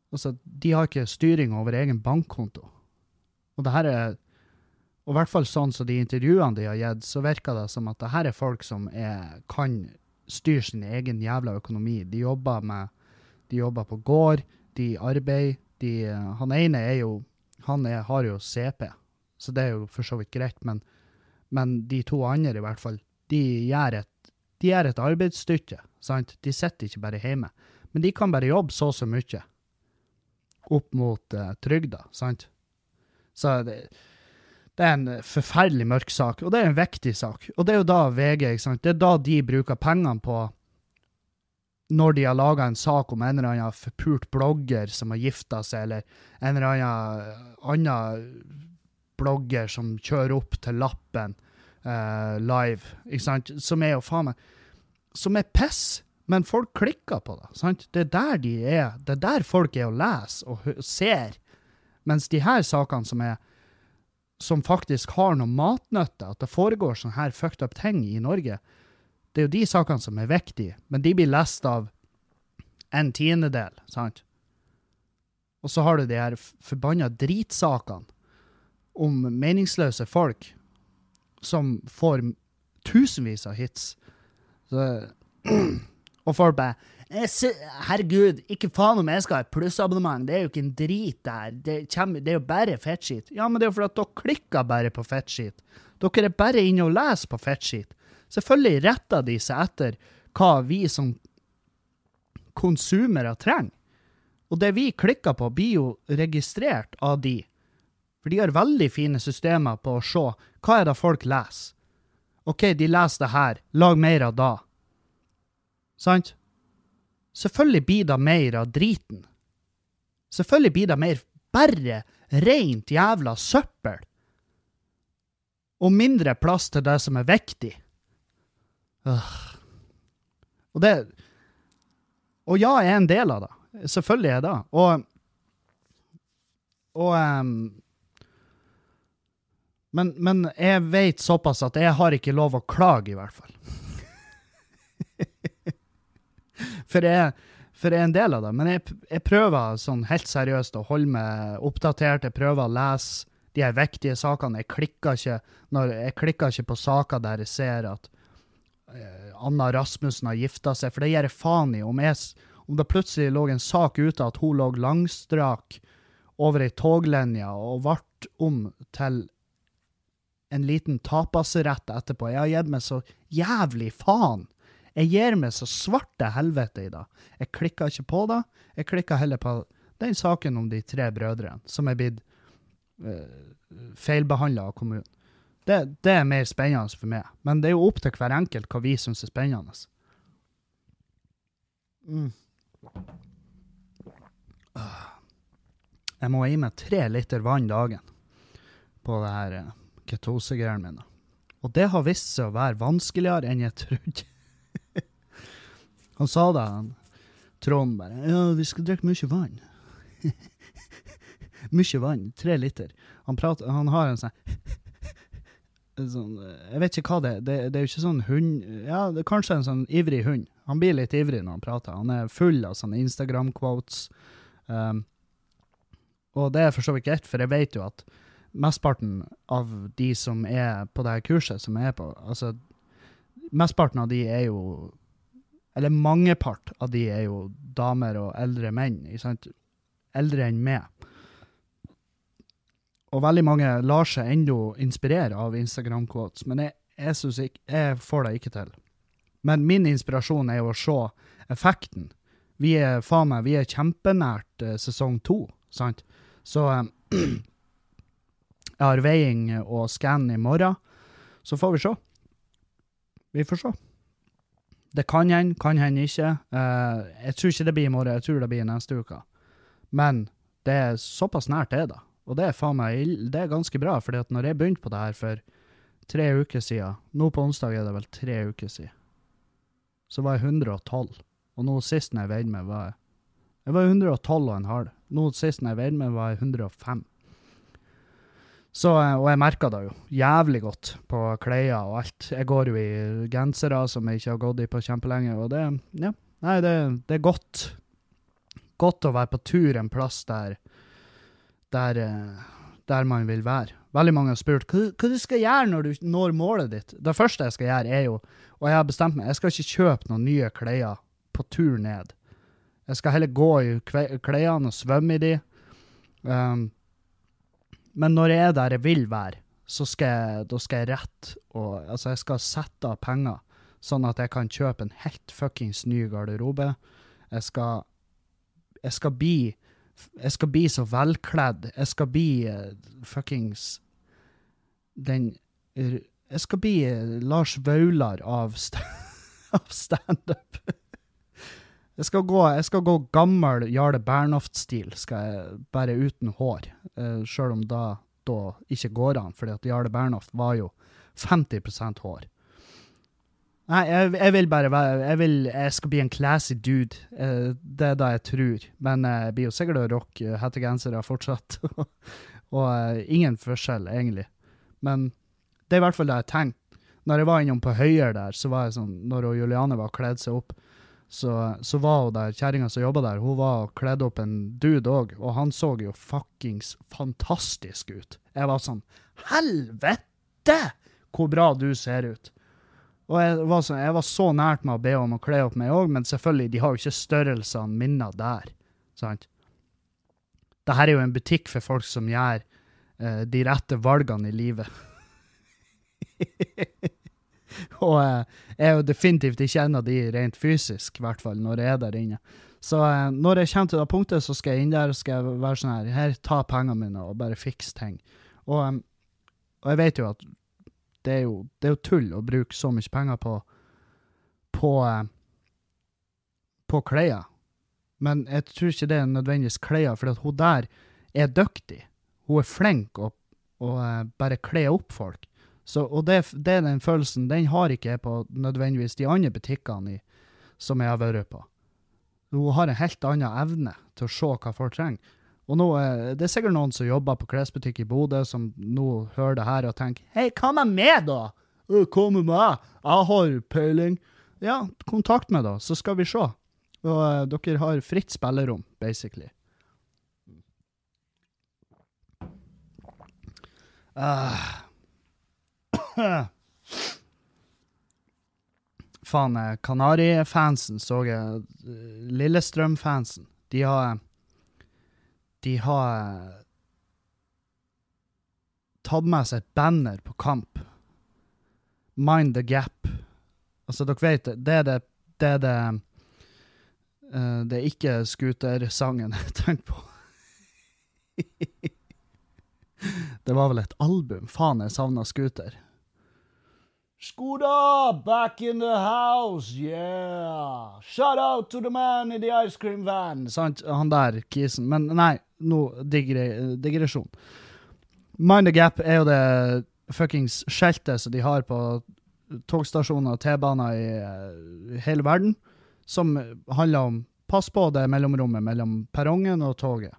Altså, de har ikke styring over egen bankkonto. Og det her er og i hvert fall sånn som de intervjuene de har gitt, så virker det som at det her er folk som er, kan styre sin egen jævla økonomi. De jobber med de jobber på gård, de arbeider. De, han ene er jo Han er, har jo CP, så det er jo for så vidt greit, men, men de to andre, i hvert fall, de gjør et, de gjør et arbeidsstykke. sant? De sitter ikke bare hjemme. Men de kan bare jobbe så og så mye opp mot uh, trygda, sant? Så det, det er en forferdelig mørk sak, og det er en viktig sak. Og det er jo da VG, ikke sant? det er da de bruker pengene på når de har laga en sak om en eller annen forpult blogger som har gifta seg, eller en eller annen annen blogger som kjører opp til Lappen uh, live, ikke sant, som er jo faen meg Som er piss, men folk klikker på det. sant? Det er der de er. Det er der folk er og leser og ser. Mens de her sakene som er som faktisk har noe matnytte, at det foregår sånne her fucked up ting i Norge, det er jo de sakene som er viktige, men de blir lest av en tiendedel, sant? Og så har du de her forbanna dritsakene om meningsløse folk som får tusenvis av hits. Så, og folk bare Herregud, ikke faen om jeg skal ha et plussabonnement. Det er jo ikke en drit der. Det, kommer, det er jo bare fettskit. Ja, men det er jo fordi at dere klikker bare på fettskit. Dere er bare inne og leser på fettskit. Selvfølgelig retter de seg etter hva vi som konsumere trenger. Og det vi klikker på, blir jo registrert av de. For de har veldig fine systemer på å se hva er det folk leser. OK, de leser det her. Lag mer av da. Sant? Selvfølgelig blir det mer av driten. Selvfølgelig blir det mer bare rent jævla søppel. Og mindre plass til det som er viktig. Og det Og ja, jeg er en del av det. Selvfølgelig er jeg det. Og Og um, men, men jeg vet såpass at jeg har ikke lov å klage, i hvert fall. for, jeg, for jeg er en del av det. Men jeg, jeg prøver sånn helt seriøst å holde meg oppdatert. Jeg prøver å lese de her viktige sakene. Jeg klikker ikke, når, jeg klikker ikke på saker der jeg ser at Anna Rasmussen har gifta seg, for det gir jeg faen i. Om, jeg, om det plutselig lå en sak ute at hun lå langstrak over ei toglinje og ble om til en liten tapasrett etterpå. Jeg har gitt meg så jævlig faen. Jeg gir meg så svarte helvete i det. Jeg klikker ikke på det. Jeg klikker heller på den saken om de tre brødrene som er blitt uh, feilbehandla av kommunen. Det, det er mer spennende for meg. Men det er jo opp til hver enkelt hva vi syns er spennende. Mm. Ah. Jeg må gi meg tre liter vann dagen på det her eh, ketosegreiene mine. Og det har vist seg å være vanskeligere enn jeg trodde. han sa det, han Trond bare. Ja, vi skal drikke mye vann. mye vann. Tre liter. Han, prater, han har en sånn sånn, Jeg vet ikke hva det er. Det, det er jo ikke sånn hund Ja, det er kanskje en sånn ivrig hund. Han blir litt ivrig når han prater. Han er full av sånne Instagram-quotes. Um, og det er for så vidt greit, for jeg vet jo at mesteparten av de som er på det her kurset, som jeg er på Altså, mesteparten av de er jo Eller mangepart av de er jo damer og eldre menn. Ikke sant? Eldre enn meg. Og veldig mange lar seg ennå inspirere av Instagram-quotes, men jeg, jeg, ikke, jeg får det ikke til. Men min inspirasjon er jo å se effekten. Vi er faen meg, vi er kjempenært eh, sesong to, sant? Så um, jeg har veiing og skann i morgen, så får vi se. Vi får se. Det kan hende, kan hende ikke. Uh, jeg tror ikke det blir i morgen, jeg tror det blir neste uke. Men det er såpass nært det. Og det er faen meg det er ganske bra, fordi at når jeg begynte på det her for tre uker siden, nå på onsdag er det vel tre uker siden, så var jeg 112. Og nå sist når jeg veide meg, var jeg Jeg var 112 og en halv. Nå sist når jeg veide meg, var jeg 105. Så, eh, og jeg merka det jo jævlig godt på klær og alt. Jeg går jo i gensere som jeg ikke har gått i på kjempelenge, og det Ja, nei, det, det er godt. Godt å være på tur en plass der der, eh, der man vil være. Veldig mange har spurt hva, hva du skal gjøre når du når målet ditt. Det første jeg skal gjøre, er jo Og jeg har bestemt meg, jeg skal ikke kjøpe noen nye klær på tur ned. Jeg skal heller gå i klærne og svømme i de. Um, men når jeg er der jeg vil være, så skal jeg, da skal jeg rett og Altså, jeg skal sette av penger, sånn at jeg kan kjøpe en helt fuckings ny garderobe. Jeg skal Jeg skal bli Jeg skal bli så velkledd. Jeg skal bli uh, fuckings Den uh, Jeg skal bli uh, Lars Vaular av, st av standup. Jeg skal gå, jeg skal gå gammel Jarle Bernhoft-stil, skal jeg, bare uten hår. Uh, Sjøl om da, da ikke går an, fordi at Jarle Bernhoft var jo 50% hår. Nei, jeg, jeg vil bare være jeg, vil, jeg skal bli en classy dude. Uh, det er det jeg tror. Men jeg jeg blir jo sikkert å rocke eh, hettegensere fortsatt. og uh, ingen forskjell, egentlig. Men det er i hvert fall det jeg tenker. Når jeg var innom på Høyer der, så var jeg sånn Når Juliane var kledd seg opp, så, så var hun der, kjerringa som jobba der, hun var kledd opp en dude òg, og han så jo fuckings fantastisk ut. Jeg var sånn Helvete! Hvor bra du ser ut. Og jeg var, så, jeg var så nært med å be om å kle opp meg òg, men selvfølgelig, de har jo ikke størrelsene mine der. sant? Dette er jo en butikk for folk som gjør eh, de rette valgene i livet. og eh, jeg er jo definitivt ikke en av de rent fysisk, i hvert fall, når jeg er der inne. Så eh, når jeg kommer til det punktet, så skal jeg inn der og skal være sånn her Her, ta pengene mine og bare fikse ting. Og, eh, og jeg vet jo at det er jo, det er jo tull å bruke så mye penger på på, eh, på klær. Men jeg tror ikke det er nødvendigvis klær, for hun der er dyktig. Hun er flink å, å eh, bare kle opp folk. Så, og det, det er den følelsen, den har ikke jeg på nødvendigvis de andre butikkene i, som jeg har vært på. Hun har en helt annen evne til å se hva folk trenger. Og nå, eh, Det er sikkert noen som jobber på klesbutikk i Bodø, som nå hører det her og tenker Hei, hva med meg, da? «Øh, Hva med meg? Jeg har peiling. Ja, kontakt meg, da, så skal vi se. Og eh, dere har fritt spillerom, basically. Uh. Faen, eh, Kanari-fansen så jeg. Lillestrøm-fansen. De har De har eh, tatt med seg et banner på kamp. Mind the gap. Altså, dere vet det. Er det Det er det, uh, det er ikke scootersangen jeg tenker på. det var vel et album. Faen, jeg savna scooter. Skoda, back in the house, yeah! Shout out to the man in the ice cream van! Sant? Han der, kisen. Men nei, nå digre, digresjon. Mind the Gap er jo det fuckings skjeltet som de har på togstasjoner og T-baner i uh, hele verden, som handler om pass på det mellomrommet mellom perrongen og toget.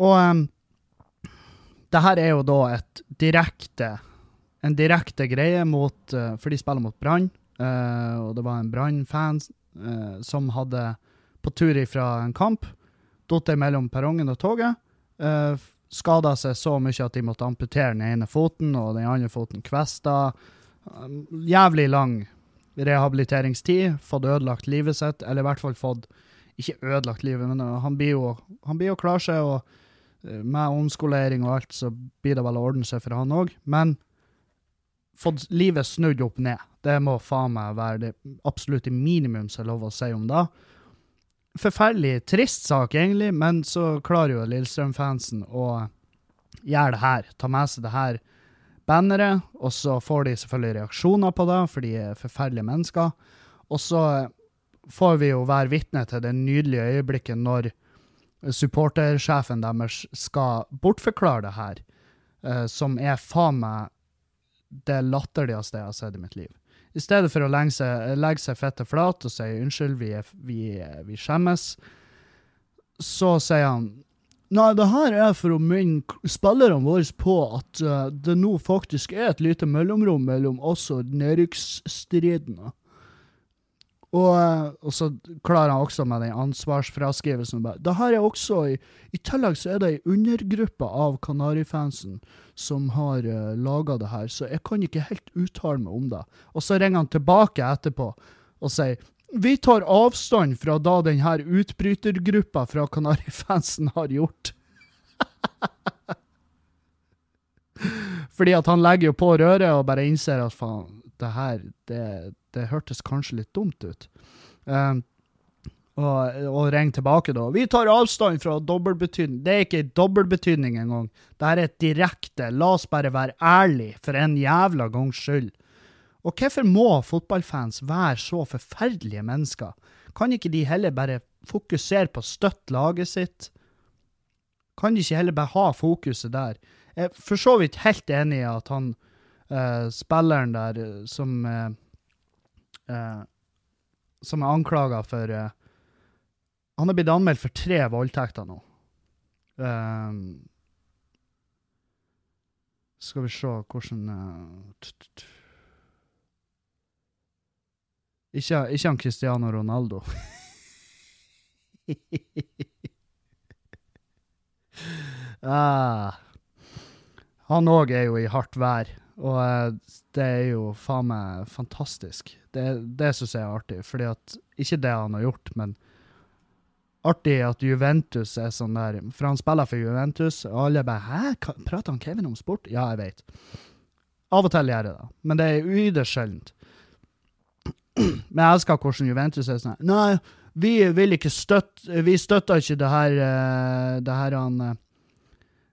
Og um, det her er jo da et direkte en direkte greie mot uh, For de spiller mot Brann, uh, og det var en Brann-fan som hadde på tur ifra en kamp datt mellom perrongen og toget. Uh, Skada seg så mye at de måtte amputere den ene foten, og den andre foten kvesta. Um, jævlig lang rehabiliteringstid. Fått ødelagt livet sitt, eller i hvert fall fått Ikke ødelagt livet, men uh, han blir jo, han blir jo klar seg, og uh, med omskolering og alt, så blir det vel å ordne seg for han òg. Men fått livet snudd opp ned. Det må faen meg være det absolutte minimum som er lov å si om det. Forferdelig trist sak, egentlig, men så klarer jo Lillestrøm-fansen å gjøre det her. Ta med seg det her banneret, og så får de selvfølgelig reaksjoner på det, for de er forferdelige mennesker. Og så får vi jo være vitne til det nydelige øyeblikket når supportersjefen deres skal bortforklare det her, eh, som er faen meg det latterligste jeg har sett i mitt liv. I stedet for å legge seg, legge seg fette flat og si unnskyld, vi, er, vi, vi skjemmes, så sier han Nei, det her er for å minne spillerne våre på at uh, det nå faktisk er et lite mellomrom mellom oss og nedrykksstridene. Og, eh, og så klarer han også med den ansvarsfraskrivelsen. Da her er også, i, I tillegg så er det ei undergruppe av Kanarifansen som har uh, laga det her, så jeg kan ikke helt uttale meg om det. Og så ringer han tilbake etterpå og sier vi tar avstand fra da denne utbrytergruppa fra Kanarifansen har gjort. Fordi at han legger jo på røret og bare innser at faen, det her, det, det hørtes kanskje litt dumt ut. Um, og, og ring tilbake da. Vi tar avstand fra dobbeltbetydning. Det er ikke dobbeltbetydning engang. Det her er et direkte. La oss bare være ærlige, for en jævla gangs skyld. Og hvorfor må fotballfans være så forferdelige mennesker? Kan ikke de heller bare fokusere på å støtte laget sitt? Kan de ikke heller bare ha fokuset der? Jeg er for så vidt helt enig i at han eh, spilleren der eh, som uh, Som er anklaga for Han er blitt anmeldt for tre voldtekter nå. Skal vi se hvordan ikke, ikke han Cristiano Ronaldo. ah. Han òg er jo i hardt vær, Og eh, det er jo faen meg fantastisk. Det, det syns jeg er artig, fordi at Ikke det han har gjort, men artig at Juventus er sånn der For han spiller for Juventus, og alle bare 'Hæ, prater han Kevin om sport?' Ja, jeg vet. Av og til gjør jeg det, men det er ytterst sjeldent. Men jeg elsker hvordan Juventus er sånn Nei, vi vil ikke støtte Vi støtter ikke det her eh, Det her han eh,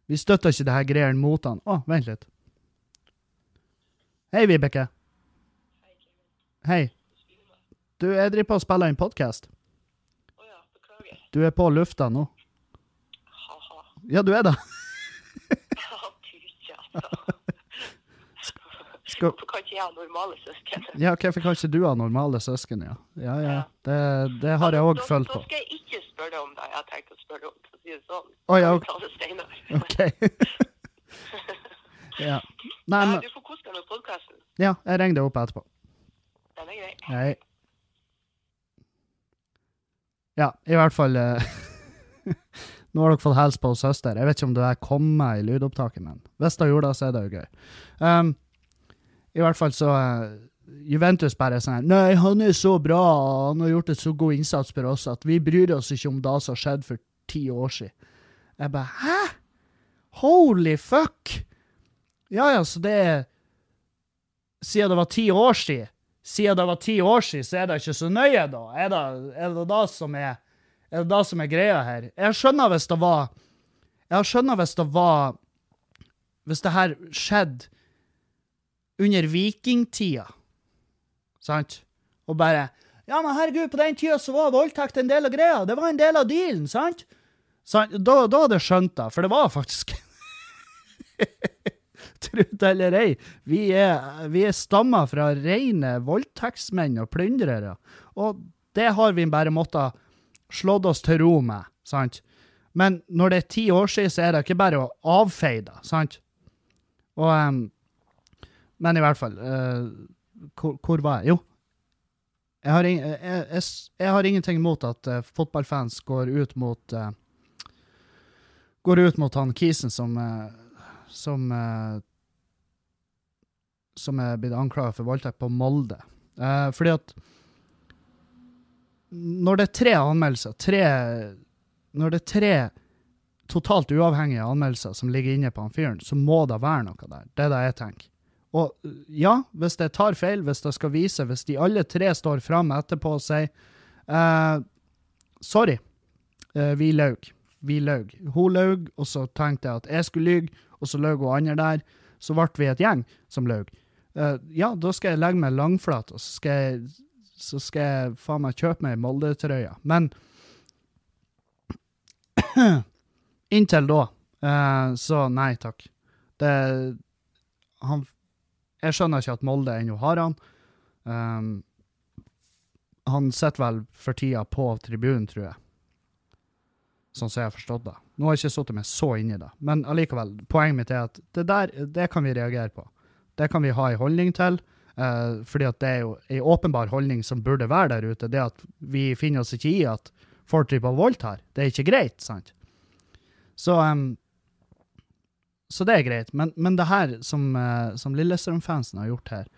Vi støtter ikke det her greiene mot han. Å, vent litt. Hei, Vibeke. Hei. Du, jeg driver på å spille inn podkast. Å ja, beklager. Du er på lufta nå. Ha-ha. Ja, du er det. Altså. Skal, Hvorfor kan ikke jeg ha normale søsken? ja, hvorfor kan ikke du ha normale søsken, ja? Ja, ja. Det, det har jeg òg følt på. Da skal jeg ikke spørre om det jeg har tenkt å spørre om, for å si det sånn. Oh, ja, ok. tar. OK. ja. Nei, Ja, men du får kose deg med podkasten. Ja, jeg ringer deg opp etterpå. Den er grei. Hei. Ja, i hvert fall eh, Nå har dere fått hilse på søster. Jeg vet ikke om det kom kommer i lydopptaket, men hvis det gjorde det, så er det jo gøy. Um, I hvert fall så eh, Juventus bare er sånn Nei, han er så bra, han har gjort et så god innsats for oss at vi bryr oss ikke om det som skjedde for ti år siden. Jeg bare Hæ? Holy fuck! Ja ja, så det er Siden det var ti år siden siden det var ti år siden, så er det ikke så nøye, da? Er det er det, da som er, er det da som er greia her? Jeg skjønner hvis det var Jeg skjønner hvis det var Hvis det her skjedde under vikingtida, sant? Og bare Ja, men herregud, på den tida så var voldtekt en del av greia. Det var en del av dealen, sant? sant? Da, da hadde jeg skjønt det, for det var faktisk Tro det eller ei, vi er, vi er stammer fra rene voldtektsmenn og plyndrere. Og det har vi bare måttet slått oss til ro med, sant? Men når det er ti år siden, så er det ikke bare å avfeie det, sant? Og um, Men i hvert fall uh, hvor, hvor var jeg? Jo. Jeg har, ing, jeg, jeg, jeg har ingenting imot at uh, fotballfans går ut mot uh, Går ut mot han Kisen som eh, som eh, som er blitt anklaget for voldtekt på Molde. Eh, fordi at når det er tre anmeldelser, tre, når det er tre totalt uavhengige anmeldelser som ligger inne på han fyren, så må det være noe der. Det er det jeg tenker. Og ja, hvis det tar feil, hvis det skal vise, hvis de alle tre står fram etterpå og sier eh, sorry, eh, vi laug. Vi laug. Hun laug, og så tenkte jeg at jeg skulle lyge, og så laug hun andre der. Så ble vi et gjeng som laug. Eh, ja, da skal jeg legge meg langflat, og så skal jeg, så skal jeg faen meg kjøpe meg Molde-trøya. Men inntil da, uh, så nei takk. Det han, Jeg skjønner ikke at Molde ennå har han. Um, han sitter vel for tida på tribunen, tror jeg. Sånn som jeg har forstått det. Nå har jeg ikke sittet meg så inn i det, men allikevel, poenget mitt er at det der, det kan vi reagere på. Det kan vi ha en holdning til, Uh, fordi at det er jo en åpenbar holdning som burde være der ute. Det at vi finner oss ikke i at folk driver og voldtar. Det er ikke greit, sant? Så, um, så det er greit. Men, men det her som, uh, som Lillestrøm-fansen har gjort her,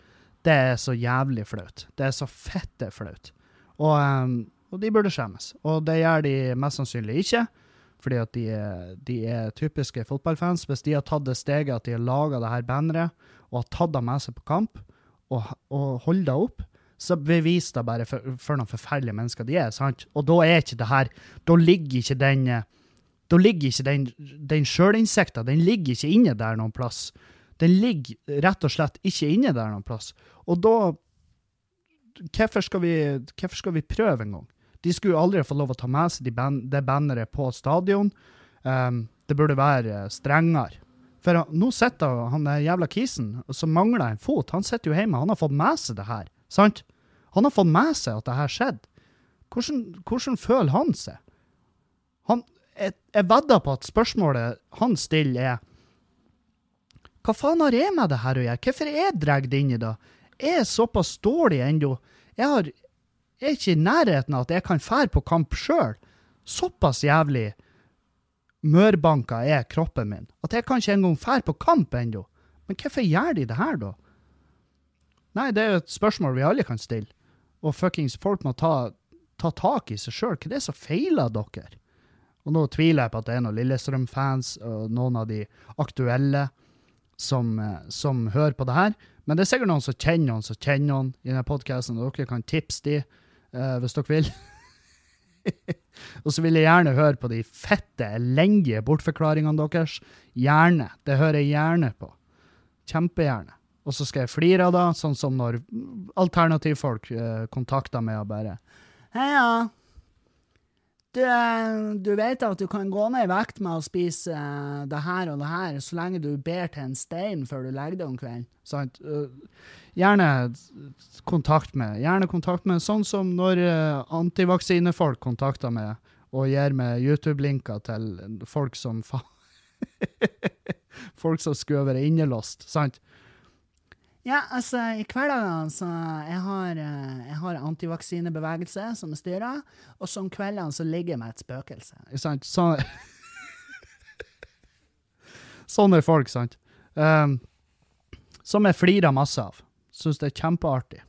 det er så jævlig flaut. Det er så fette flaut. Og, um, og de burde skjemmes. Og det gjør de mest sannsynlig ikke, fordi at de de er typiske fotballfans. Hvis de har tatt det steget at de har laga det her banneret, og har tatt henne med seg på kamp, og, og holder henne opp, så beviser det bare for, for noen forferdelige mennesker de er. sant? Og da er ikke det her Da ligger ikke den da ligger ikke den, den sjølinnsikta den ligger ikke inne der noen plass. Den ligger rett og slett ikke inne der noen plass. Og da Hvorfor skal vi, hvorfor skal vi prøve en gang? De skulle aldri få lov å ta med seg de det banneret på stadion. Um, det burde være strengere. For han- nå sitter han der jævla kisen som mangler en fot, han sitter jo hjemme. Han har fått med seg det her. sant? Han har fått med seg at det her skjedde. Hvordan, hvordan føler han seg? Han, jeg, jeg vedder på at spørsmålet han stiller er Hva faen har jeg med det her å gjøre? Hvorfor er jeg dratt inn i det? Jeg er såpass dårlig ennå. Jeg, har, er ikke i nærheten av at jeg kan fære på kamp sjøl. Såpass jævlig mørbanka er kroppen min at jeg kan ikke engang fære på kamp ennå. Men hvorfor gjør de det her, da? Nei, det er jo et spørsmål vi alle kan stille. Og fuckings folk må ta, ta tak i seg sjøl. Hva er det som feiler dere? Og nå tviler jeg på at det er noen Lillestrøm-fans og noen av de aktuelle som, eh, som hører på det her. Men det er sikkert noen som kjenner noen som kjenner noen i denne podkasten, og dere kan tipse de eh, hvis dere vil. og så vil jeg gjerne høre på de fette, elendige bortforklaringene deres. Gjerne. Det hører jeg gjerne på. Kjempegjerne. Og så skal jeg flire av det, sånn som når alternativfolk eh, kontakter meg og bare Heia. Du, du vet at du kan gå ned i vekt med å spise eh, det her og det her, så lenge du ber til en stein før du legger deg om kvelden. Sant? Eh, gjerne kontakt med. Gjerne kontakt med, sånn som når eh, antivaksinefolk kontakter meg og gir meg YouTube-linker til folk som faen folk som være innelåst, sant? Ja, altså, i hverdagene så jeg har eh, jeg har antivaksinebevegelse som jeg styrer, og så om kveldene så ligger jeg med et spøkelse. Sant? Så, sånne folk, sant? Um, som jeg flirer masse av. Syns det er kjempeartig.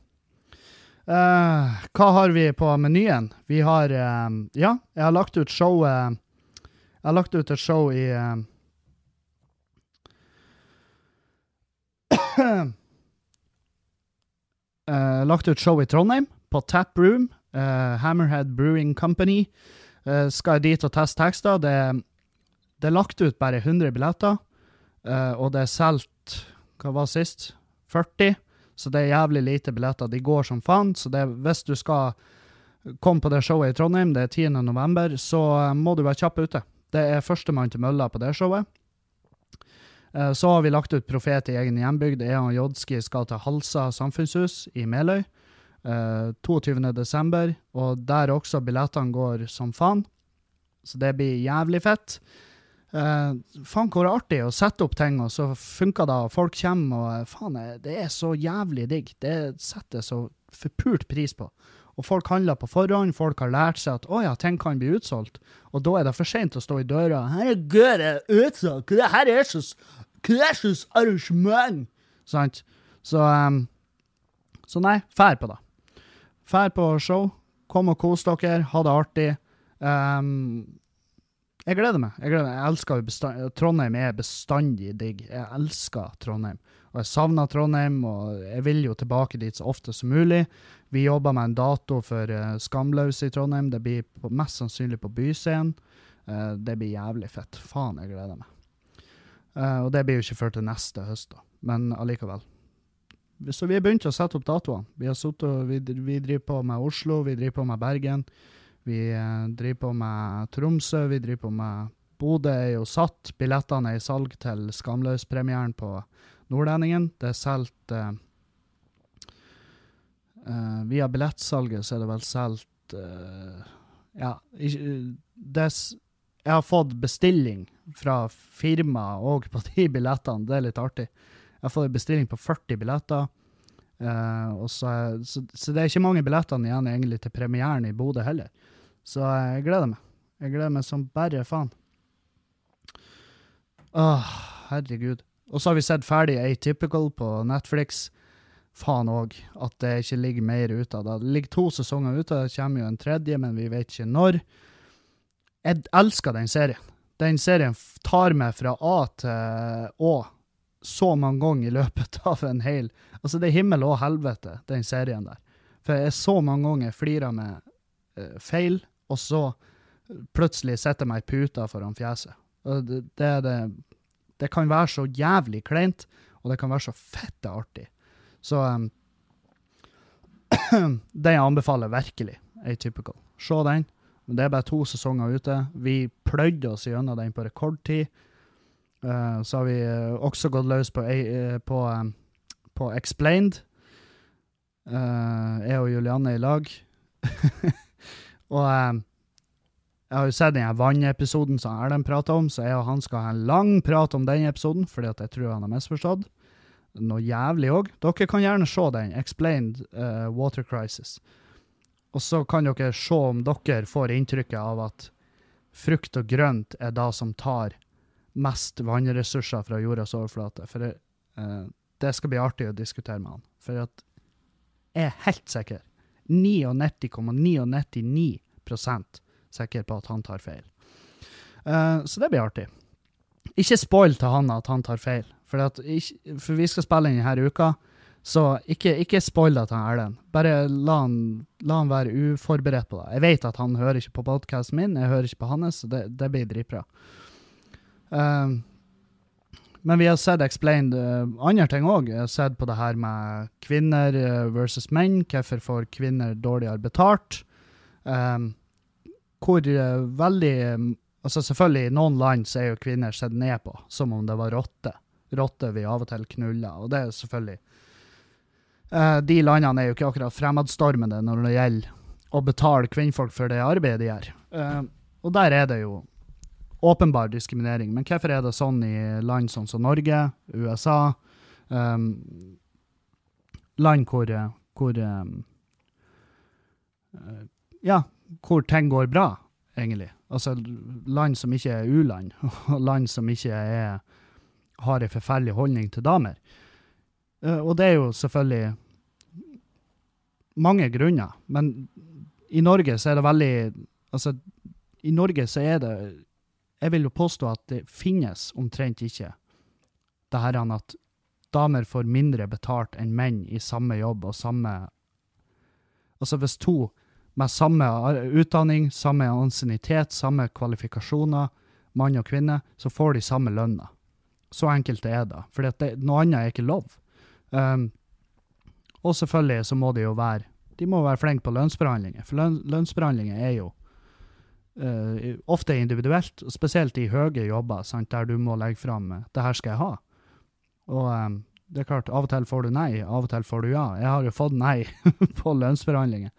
Uh, hva har vi på menyen? Vi har um, Ja, jeg har lagt ut show uh, Jeg har lagt ut et show i eh, eh, lagt ut show i Trondheim, på Tap Room. Uh, Hammerhead Brewing Company. Uh, skal dit og teste tekster. Det, det er lagt ut bare 100 billetter, og det er solgt Hva var sist? 40? Så det er jævlig lite billetter. De går som faen. Så det, hvis du skal komme på det showet i Trondheim, det er 10. november, så må du være kjapp ute. Det er førstemann til mølla på det showet. Eh, Så har vi lagt ut Profet i egen hjembygd. Eon Jodski skal til Halsa samfunnshus i Meløy. eh, 22. desember, og der også billettene går som faen. Så det blir jævlig fett. Eh, faen hvor artig å sette opp ting, og så funker det, og folk kommer, og eh, faen, eh, det er så jævlig digg. Det setter så forpult pris på. Og folk handler på forhånd, folk har lært seg at å ja, ting kan bli utsolgt. Og da er det for seint å stå i døra. Herregud, det er utsolgt! Det her er så Er arrangement? Sant? Så, um, så nei, fær på det. Fær på show. Kom og kos dere. Ha det artig. Um, jeg gleder meg. Jeg, gleder jeg elsker bestand Trondheim er bestandig digg. Jeg elsker Trondheim. Og jeg savner Trondheim, og jeg vil jo tilbake dit så ofte som mulig. Vi jobber med en dato for uh, Skamløse i Trondheim. Det blir på, mest sannsynlig på Byscenen. Uh, det blir jævlig fett. Faen, jeg gleder meg. Eh, og det blir jo ikke før til neste høst, da. Men allikevel. Så vi har begynt å sette opp datoene. Vi, vi, vi driver på med Oslo, vi driver på med Bergen. Vi uh, driver på med Tromsø, vi driver på med Bodø er jo satt. Billettene er i salg til Skamløs-premieren på Nordlendingen. Det er solgt uh, Via billettsalget så er det vel solgt Ja, det, Jeg har fått bestilling fra firma òg på de billettene. Det er litt artig. Jeg har fått bestilling på 40 billetter. Uh, så, så, så det er ikke mange billettene igjen egentlig til premieren i Bodø heller. Så jeg gleder meg. Jeg gleder meg som bare faen. Åh, herregud. Og så har vi sett ferdig Atypical på Netflix. Faen òg, at det ikke ligger mer ute av det. Det ligger to sesonger ute, det kommer jo en tredje, men vi vet ikke når. Jeg elsker den serien. Den serien tar meg fra A til Å så mange ganger i løpet av en hel Altså, det er himmel og helvete, den serien der. For jeg så mange ganger flirer med uh, feil, og så plutselig setter jeg meg i puta foran fjeset. Det, det, det, det kan være så jævlig kleint, og det kan være så fette artig. Så um, den jeg anbefaler virkelig, Atypical. Se den. Men det er bare to sesonger ute. Vi pløyde oss gjennom den på rekordtid. Uh, så har vi eh, også gått løs på, eh, på, um, på Explained. Uh, jeg og Julianne er i lag. og um, jeg har jo sett den vannepisoden som Erlend prata om, så jeg og han skal ha en lang prat om den episoden, fordi at jeg tror han har misforstått. Noe jævlig òg. Dere kan gjerne se den. Explained Water Crisis. Og så kan dere se om dere får inntrykket av at frukt og grønt er det som tar mest vannressurser fra jordas overflate. For det, Eh, det skal bli artig å diskutere med han. For jeg er helt sikker, 99,999% sikker på at han tar feil. Eh, så det blir artig. Ikke spoil til han at han tar feil, for, at, for vi skal spille inn denne uka. Så ikke, ikke spoil det til Erlend. Bare la han, la han være uforberedt på det. Jeg vet at han hører ikke på podkasten min, jeg hører ikke på hans, så det, det blir dritbra. Um, men vi har sett explained uh, andre ting òg. Jeg har sett på det her med kvinner uh, versus menn. Hvorfor får kvinner dårligere betalt? Um, hvor uh, veldig Altså Selvfølgelig, i noen land så er jo kvinner sett ned på, som om det var rotter. Rotter vi av og til knuller, og det er selvfølgelig Eh, de landene er jo ikke akkurat fremadstormende når det gjelder å betale kvinnfolk for det arbeidet de gjør. Uh, og der er det jo åpenbar diskriminering. Men hvorfor er det sånn i land sånn som Norge, USA, um, land hvor, hvor um, Ja, hvor ting går bra, egentlig. Altså land som ikke er u-land, og land som ikke er, har en forferdelig holdning til damer. Uh, og det er jo selvfølgelig mange grunner, men i Norge så er det veldig Altså, i Norge så er det Jeg vil jo påstå at det finnes omtrent ikke det her at damer får mindre betalt enn menn i samme jobb og samme Altså, hvis to med samme utdanning, samme ansiennitet, samme kvalifikasjoner, mann og kvinne, så får de samme lønna. Så enkelt er det. For noe annet er ikke lov. Um, og selvfølgelig så må de jo være de må være flinke på lønnsforhandlinger, for løn, lønnsforhandlinger er jo uh, ofte individuelt, spesielt i høye jobber, sant, der du må legge fram uh, 'det her skal jeg ha'. Og um, det er klart, av og til får du nei, av og til får du ja. Jeg har jo fått nei på lønnsforhandlinger,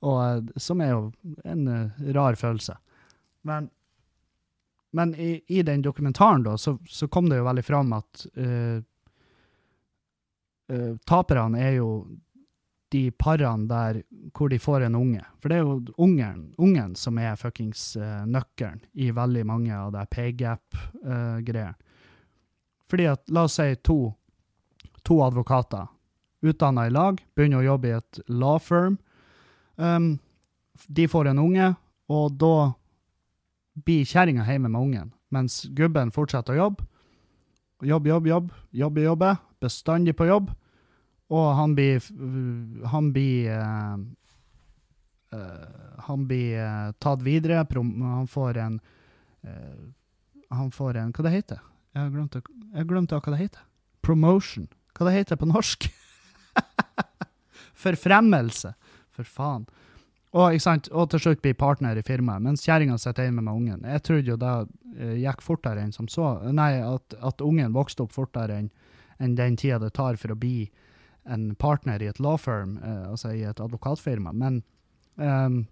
og, uh, som er jo en rar følelse. Men, men i, i, den dokumentaren da, så, så, kom det jo veldig fram at taperne er jo de parene der hvor de får en unge. For det er jo ungen, ungen som er fuckings uh, nøkkelen i veldig mange av de paygap-greiene. Uh, Fordi at, la oss si to, to advokater, utdanna i lag, begynner å jobbe i et law firm. Um, de får en unge, og da blir kjerringa hjemme med ungen, mens gubben fortsetter å jobbe. Jobb, jobb, jobb, jobbe, jobbe. Bestandig på jobb. Og han blir Han blir uh, uh, Han blir uh, tatt videre. Han får en Han får en Hva det heter Jeg glemte, glemt, jeg glemte hva det heter. Promotion. Hva det heter på norsk? Forfremmelse. For faen. Og, og, til slutt blir partner i firmaet, mens kjerringa sitter hjemme med ungen. Jeg trodde jo det gikk fortere enn som så. Nei, at, at ungen vokste opp fortere enn enn den tida det tar for å bli en partner i et law firm, eh, altså i et advokatfirma. Men, um,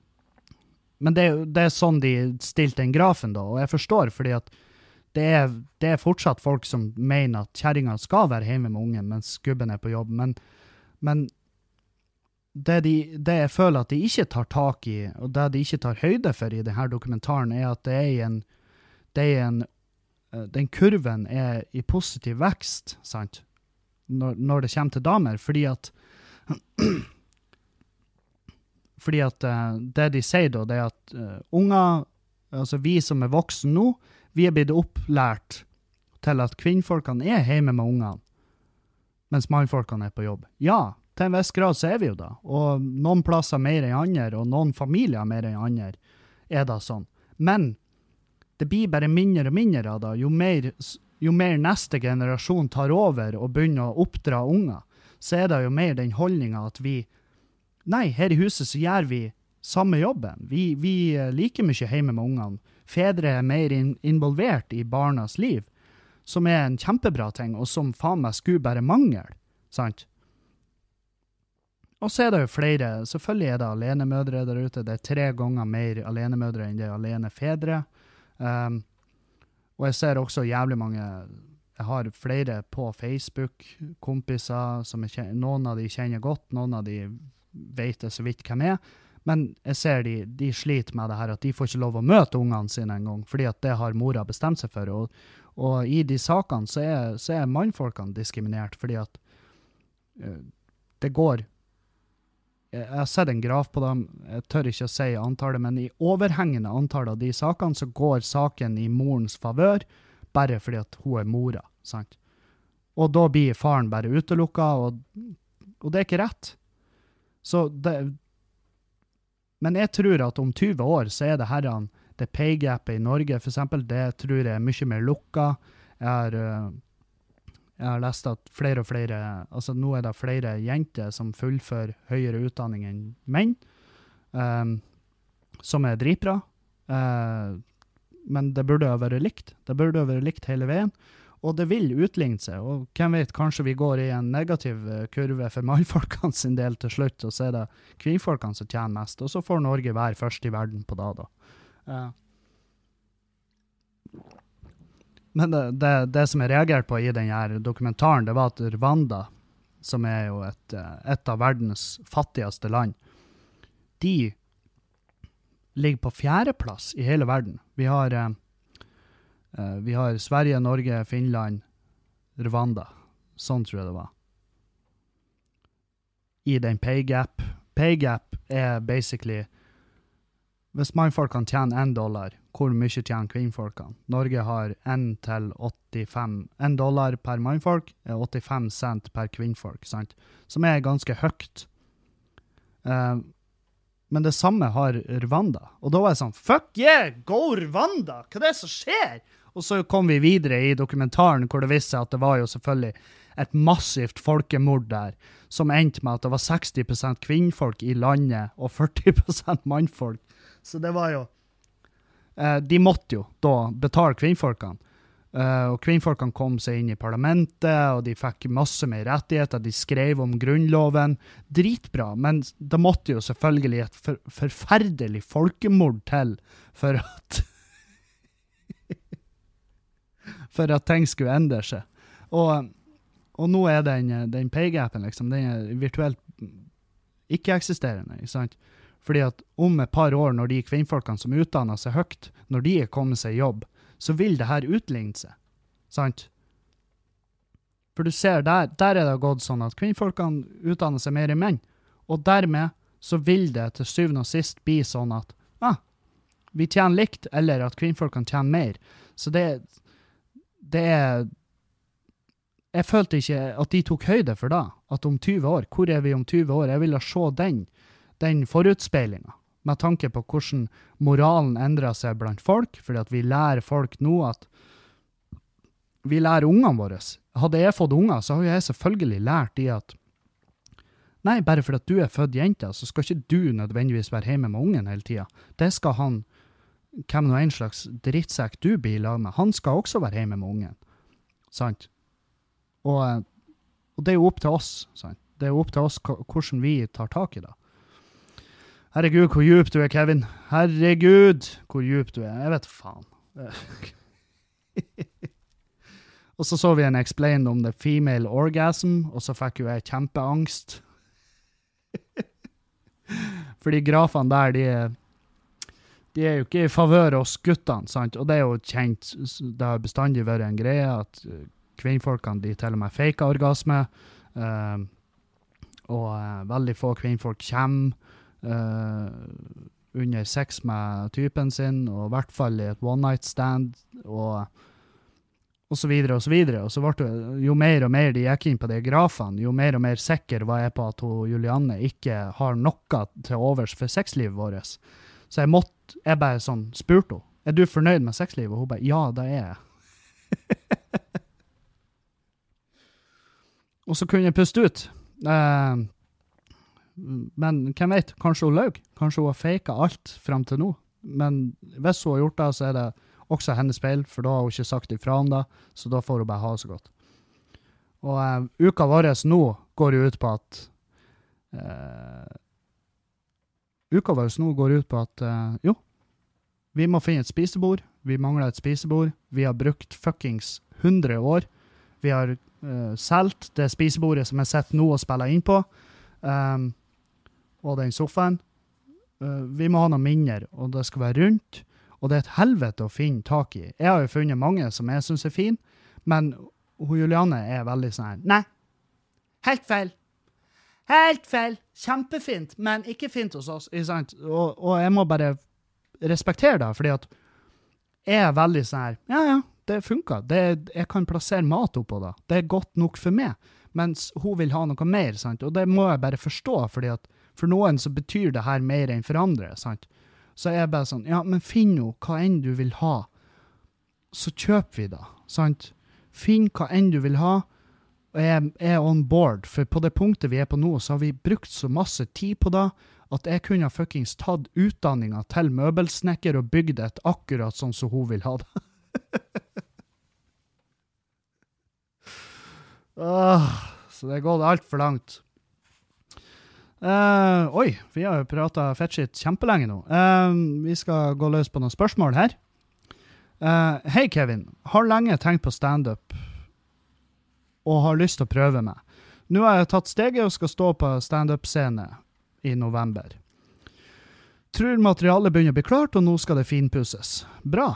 men det, det, er sånn de stilte den grafen, da, og jeg forstår, fordi at det er, det er fortsatt folk som mener at kjerringa skal være hjemme med ungen mens gubben er på jobb, men, men det, de, det, jeg føler at de ikke tar tak i, og det de ikke tar høyde for i denne dokumentaren, er at det er en, det er en eh, Den kurven er i positiv vekst, sant? Når, når, det kommer til damer, fordi at Fordi at uh, det de sier da, det er at uh, unger, altså vi som er voksne nå, vi er blitt opplært til at kvinnfolkene er hjemme med ungene, mens mannfolkene er på jobb. Ja, til en viss grad så er vi jo da, og noen plasser mer enn andre, og noen familier mer enn andre, er da sånn. Men det blir bare mindre og mindre av det, jo mer jo mer neste generasjon tar over og begynner å oppdra unger, så er det jo mer den holdninga at vi Nei, her i huset så gjør vi samme jobben. Vi, vi liker mye hjemme med ungene. Fedre er mer in involvert i barnas liv, som er en kjempebra ting, og som faen meg skulle bare mangle. Sant? Og så er det jo flere. Selvfølgelig er det alenemødre der ute. Det er tre ganger mer alenemødre enn det er alenefedre. Um, og jeg ser også jævlig mange Jeg har flere på Facebook, kompiser som kjenner, Noen av de kjenner godt, noen av de vet jeg så vidt hvem er. Men jeg ser de, de sliter med det her at de får ikke lov å møte ungene sine engang, fordi at det har mora bestemt seg for. Og, og i de sakene så er, så er mannfolkene diskriminert, fordi at eh, det går Jeg har sett en graf på dem, jeg tør ikke å si antallet, men i overhengende antall av de sakene så går saken i morens favør, bare fordi at hun er mora. sant? Og da blir faren bare utelukka, og, og det er ikke rett. Så det Men jeg tror at om 20 år så er det herrene det pay-gapet i Norge, eksempel, det tror jeg er mye mer lukka. Jeg har, øh, jeg har lest at flere og flere Altså nå er det flere jenter som fullfører høyere utdanning enn menn, um, som er dritbra. Uh, men det burde ha vært likt. Det burde ha vært likt hele veien. Og det vil utligne seg, og hvem vet, kanskje vi går i en negativ eh, kurve for mannfolkene sin del til slutt, og så er det kvinnfolkene som tjener mest, og så får Norge være først i verden på det, da. Eh. Men det, det, som jeg reagerte på i denne dokumentaren, det var at Rwanda, som er jo et, eh, et av verdens fattigste land, de ligger på fjerdeplass i hele verden. Vi har, eh, eh, vi har Sverige, Norge, Finland, Rwanda. Sånn tror jeg det var. I den paygap. Paygap er basically Hvis mannfolkene tjener én dollar, hvor mye tjener kvinnfolkene? Norge har 1 til 85 1 dollar per mannfolk er 85 cent per kvinnfolk, sant? som er ganske høyt. Uh, men det samme har Rwanda. Og da var jeg sånn Fuck yeah, go Rwanda! Hva er det som skjer? Og så kom vi videre i dokumentaren hvor det viste seg at det var jo selvfølgelig et massivt folkemord der, som endte med at det var 60% kvinnfolk i landet og 40% mannfolk. Så det var jo eh, De måtte jo da betale kvinnfolkene. Eh, og kvinnfolkene kom seg inn i parlamentet, og de fikk masse mer rettigheter. De skrev om grunnloven. Dritbra, men det måtte jo selvfølgelig et for, forferdelig folkemord til for at For at ting skulle endre seg. Og, og nå er den, den paygapen, liksom, den er virtuelt ikke-eksisterende. ikke sant? Fordi at om et par år, når de kvinnfolkene som utdanner seg høyt, når de er kommet seg i jobb, så vil det her utligne seg. Sant? For du ser, der, der er det gått sånn at kvinnfolkene utdanner seg mer enn menn. Og dermed så vil det til syvende og sist bli sånn at ah, vi tjener likt, eller at kvinnfolkene tjener mer. Så det, det er Jeg følte ikke at de tok høyde for det. At om 20 år, hvor er vi om 20 år? Jeg ville se den, den forutspeilinga. Med tanke på hvordan moralen endrer seg blant folk, fordi at vi lærer folk nå at Vi lærer ungene våre. Hadde jeg fått unger, så har jeg selvfølgelig lært de at Nei, bare fordi du er født jente, så skal ikke du nødvendigvis være hjemme med ungen hele tida. Det skal han, hvem nå en slags drittsekk du blir i lag med, han skal også være hjemme med ungen. Sant? Og, og det er jo opp til oss. Sant? Det er jo opp til oss hvordan vi tar tak i det. Herregud, hvor djup du er, Kevin. Herregud, hvor djup du er. Jeg vet faen. og så så vi en explain om the female orgasm, og så fikk jo jeg kjempeangst. Fordi grafene der, de er de er jo ikke i favør oss guttene, sant? Og det er jo kjent, det har bestandig vært en greie at eh, kvinnfolkene de til og med faker orgasme. Uh, og uh, veldig få kvinnfolk kommer under sex med typen sin, og i hvert fall i et one night stand, og, og så videre og så videre. Og så ble det, jo mer og mer de gikk inn på de grafene, jo mer og mer sikker var jeg på at hun, Julianne ikke har noe til overs for sexlivet vårt. Så jeg måtte, jeg bare sånn spurte henne, er du fornøyd med sexlivet? Og hun bare, ja, det er jeg. og så kunne jeg puste ut. Eh, men hvem vet, kanskje hun løy. Kanskje hun har faka alt frem til nå. Men hvis hun har gjort det, så er det også hennes feil, for da har hun ikke sagt ifra om det, så da får hun bare ha det så godt. Og uh, uka vår nå går jo ut på at uh, Uka vår nå går ut på at uh, jo, vi må finne et spisebord. Vi mangler et spisebord. Vi har brukt fuckings 100 år. Vi har uh, solgt det spisebordet som jeg sitter nå og spiller inn på, um, og den sofaen. eh, vi må ha noe mindre, og det skal være rundt. Og det er et helvete å finne tak i. Jeg har jo funnet mange som jeg syns er fine, men hun Juliane er veldig sånn her Nei, helt feil. Helt feil. Kjempefint, men ikke fint hos oss. Og, og jeg må bare respektere det, fordi at jeg er veldig sånn her Ja, ja, det funker. Jeg kan plassere mat oppå det. Det er godt nok for meg. Mens hun vil ha noe mer, sant? og det må jeg bare forstå, fordi at for noen så betyr det her mer enn for andre. sant? Så jeg er bare sånn Ja, men finn nå hva enn du vil ha, så kjøper vi det. sant? Finn hva enn du vil ha, og jeg er on board. For på det punktet vi er på nå, så har vi brukt så masse tid på det at jeg kunne fuckings tatt utdanninga til møbelsnekker og bygd et akkurat sånn som hun vil ha det. Åh, så det er gått altfor langt. Eh, oi, vi har jo prata fettskitt kjempelenge nå. Uh, vi skal gå løs på noen spørsmål her. Uh, Hei, Kevin. Har lenge tenkt på standup og har lyst til å prøve meg. Nå har jeg tatt steget og skal stå på standup-scene i november. Tror materialet begynner å bli klart, og nå skal det finpusses. Bra.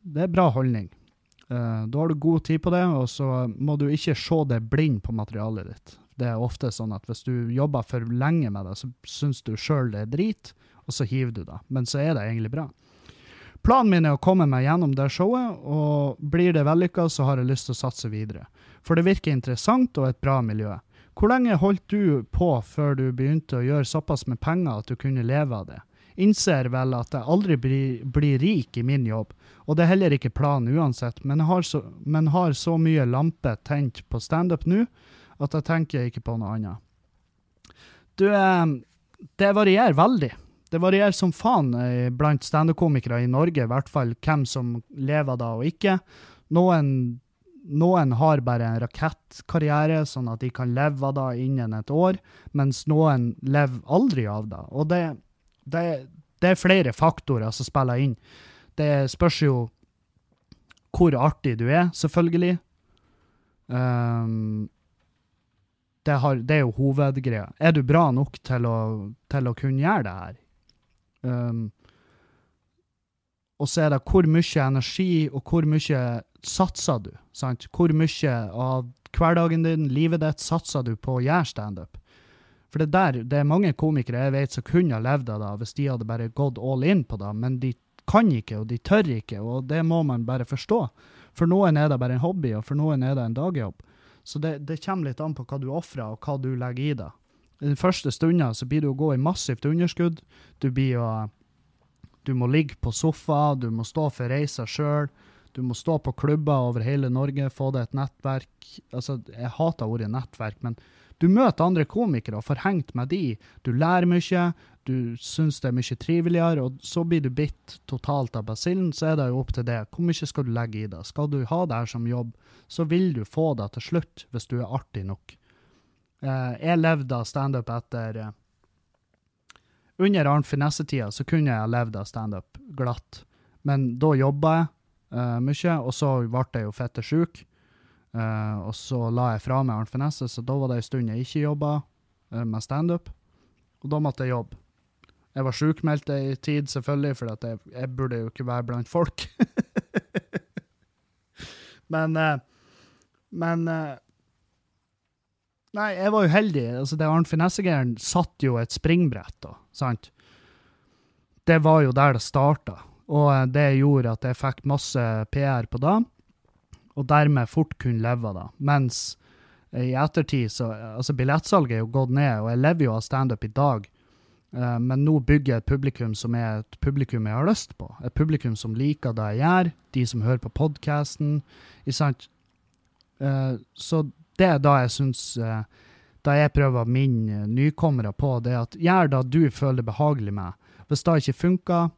Det er bra holdning. Da har du god tid på det, og så må du ikke se deg blind på materialet ditt. Det er ofte sånn at hvis du jobber for lenge med det, så syns du sjøl det er drit, og så hiver du det. Men så er det egentlig bra. Planen min er å komme meg gjennom det showet, og blir det vellykka, så har jeg lyst til å satse videre. For det virker interessant og et bra miljø. Hvor lenge holdt du på før du begynte å gjøre såpass med penger at du kunne leve av det? Innser vel at jeg aldri blir, blir rik i min jobb, og det er heller ikke planen uansett, men har så, men har så mye lampe tent på standup nå at jeg tenker ikke på noe annet. Du, eh, det varierer veldig. Det varierer som faen eh, blant standup-komikere i Norge, i hvert fall hvem som lever da og ikke. Noen, noen har bare en rakettkarriere, sånn at de kan leve av det innen et år, mens noen lever aldri av det. Og det, det, det er flere faktorer som spiller inn. Det spørs jo hvor artig du er, selvfølgelig. Um, det, har, det, er jo hovedgreia. Er du bra nok til å, til å kunne gjøre det her? Um, og så er det hvor mye energi og hvor mye satser du? Sant? Hvor mye av hverdagen din, livet ditt, satser du på å gjøre standup? For det, der, det er mange komikere jeg vet som kunne ha levd av det hvis de hadde bare gått all in på det, men de kan ikke, og de tør ikke, og det må man bare forstå. For noen er det bare en hobby, og for noen er det en dagjobb. Så det, det kommer litt an på hva du ofrer, og hva du legger i det. I den første stunda så blir du å gå i massivt underskudd. Du blir å Du må ligge på sofa, du må stå for reisa sjøl. Du må stå på klubber over hele Norge, få deg et nettverk. Altså, jeg hater ordet nettverk, men du møter andre komikere og får hengt med de. Du lærer mye, du syns det er mye triveligere, og så blir du bitt totalt av basillen, så er det jo opp til det. Hvor mye skal du legge i det? Skal du ha det her som jobb, så vil du få det til slutt, hvis du er artig nok. Eh, jeg levde av standup etter eh, Under Arnt Finesse-tida så kunne jeg levd av standup glatt, men da jobba jeg eh, mye, og så ble jeg jo fette sjuk. Uh, og så la jeg fra meg Arnt Finesse, så da var det ei stund jeg ikke jobba uh, med standup. Og da måtte jeg jobbe. Jeg var sjukmeldt ei tid, selvfølgelig, for jeg, jeg, burde jo ikke være blant folk. men Men Nei, jeg var jo heldig. Altså, det Arnt Finessegeren satt jo et springbrett, da, sant? Det var jo der det starta, og eh, det gjorde at jeg fikk masse PR på det, og dermed fort kunne leve av det. Mens i ettertid så Altså, billettsalget er jo gått ned, og jeg lever jo av standup i dag. Uh, men nå bygger jeg et publikum som er et publikum jeg har lyst på. Et publikum som liker det jeg gjør, de som hører på podkasten. Uh, så det er da jeg syns eh, Da jeg prøver å minne nykommere på det at gjør det du føler behagelig med. Hvis det ikke funker,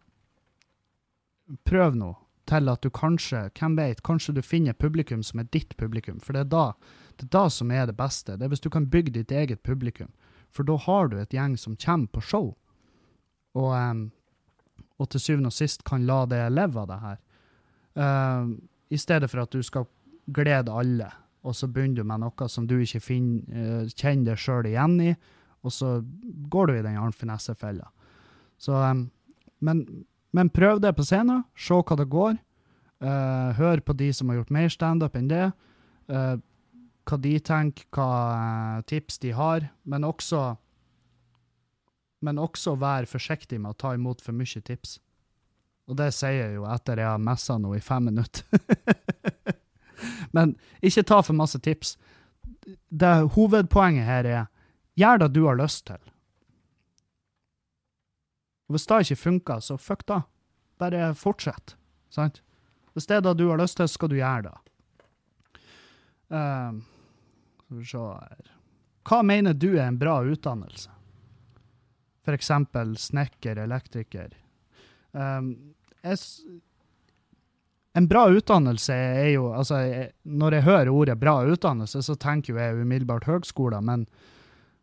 prøv nå til at du kanskje, hvem vet, kanskje du finner publikum som er ditt publikum. For det er da, det er da som er det beste. Det er hvis du kan bygge ditt eget publikum. For da har du et gjeng som kommer på show. Og, um, og til syvende og sist kan la det leve av det her. Uh, I stedet for at du skal glede alle og så begynner du med noe som du ikke finner, uh, kjenner deg sjøl igjen i, og så går du i den Arnt Finesse-fella. Så, um, men, men prøv det på scenen, se hva det går. Uh, hør på de som har gjort mer standup enn det. Eh, hva de tenker, hva eh, tips de har. Men også Men også være forsiktig med å ta imot for mye tips. Og det sier jeg jo etter jeg har messa nå i fem minutter. Men ikke ta for masse tips. Det Hovedpoenget her er gjør det du har lyst til. Og Hvis det ikke funker, så fuck da. Bare fortsett. Sant? Hvis det er det du har lyst til, skal du gjøre det. Ehm, skal vi se her Hva mener du er en bra utdannelse? Eksempel snekker, elektriker. Um, jeg, en bra utdannelse er jo altså, jeg, Når jeg hører ordet bra utdannelse, så tenker jo jeg umiddelbart høgskoler, men,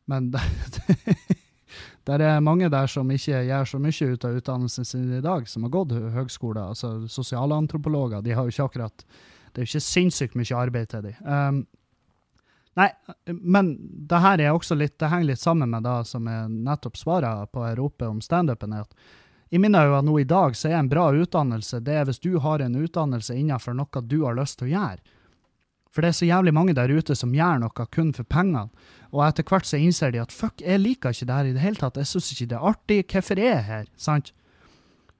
men det er mange der som ikke gjør så mye ut av utdannelsen sin i dag, som har gått hø- høgskole. Altså sosialantropologer. De har jo ikke akkurat Det er jo ikke sinnssykt mye arbeid til dem. Um, nei, men det her er også litt, det henger litt sammen med det som jeg nettopp svarer på oppe om standupen. er at i mine øyne nå i dag så er en bra utdannelse det er hvis du har en utdannelse innenfor noe du har lyst til å gjøre. For det er så jævlig mange der ute som gjør noe kun for pengene, og etter hvert så innser de at fuck, jeg liker ikke det her i det hele tatt, jeg syns ikke det er artig, hvorfor er jeg her, sant?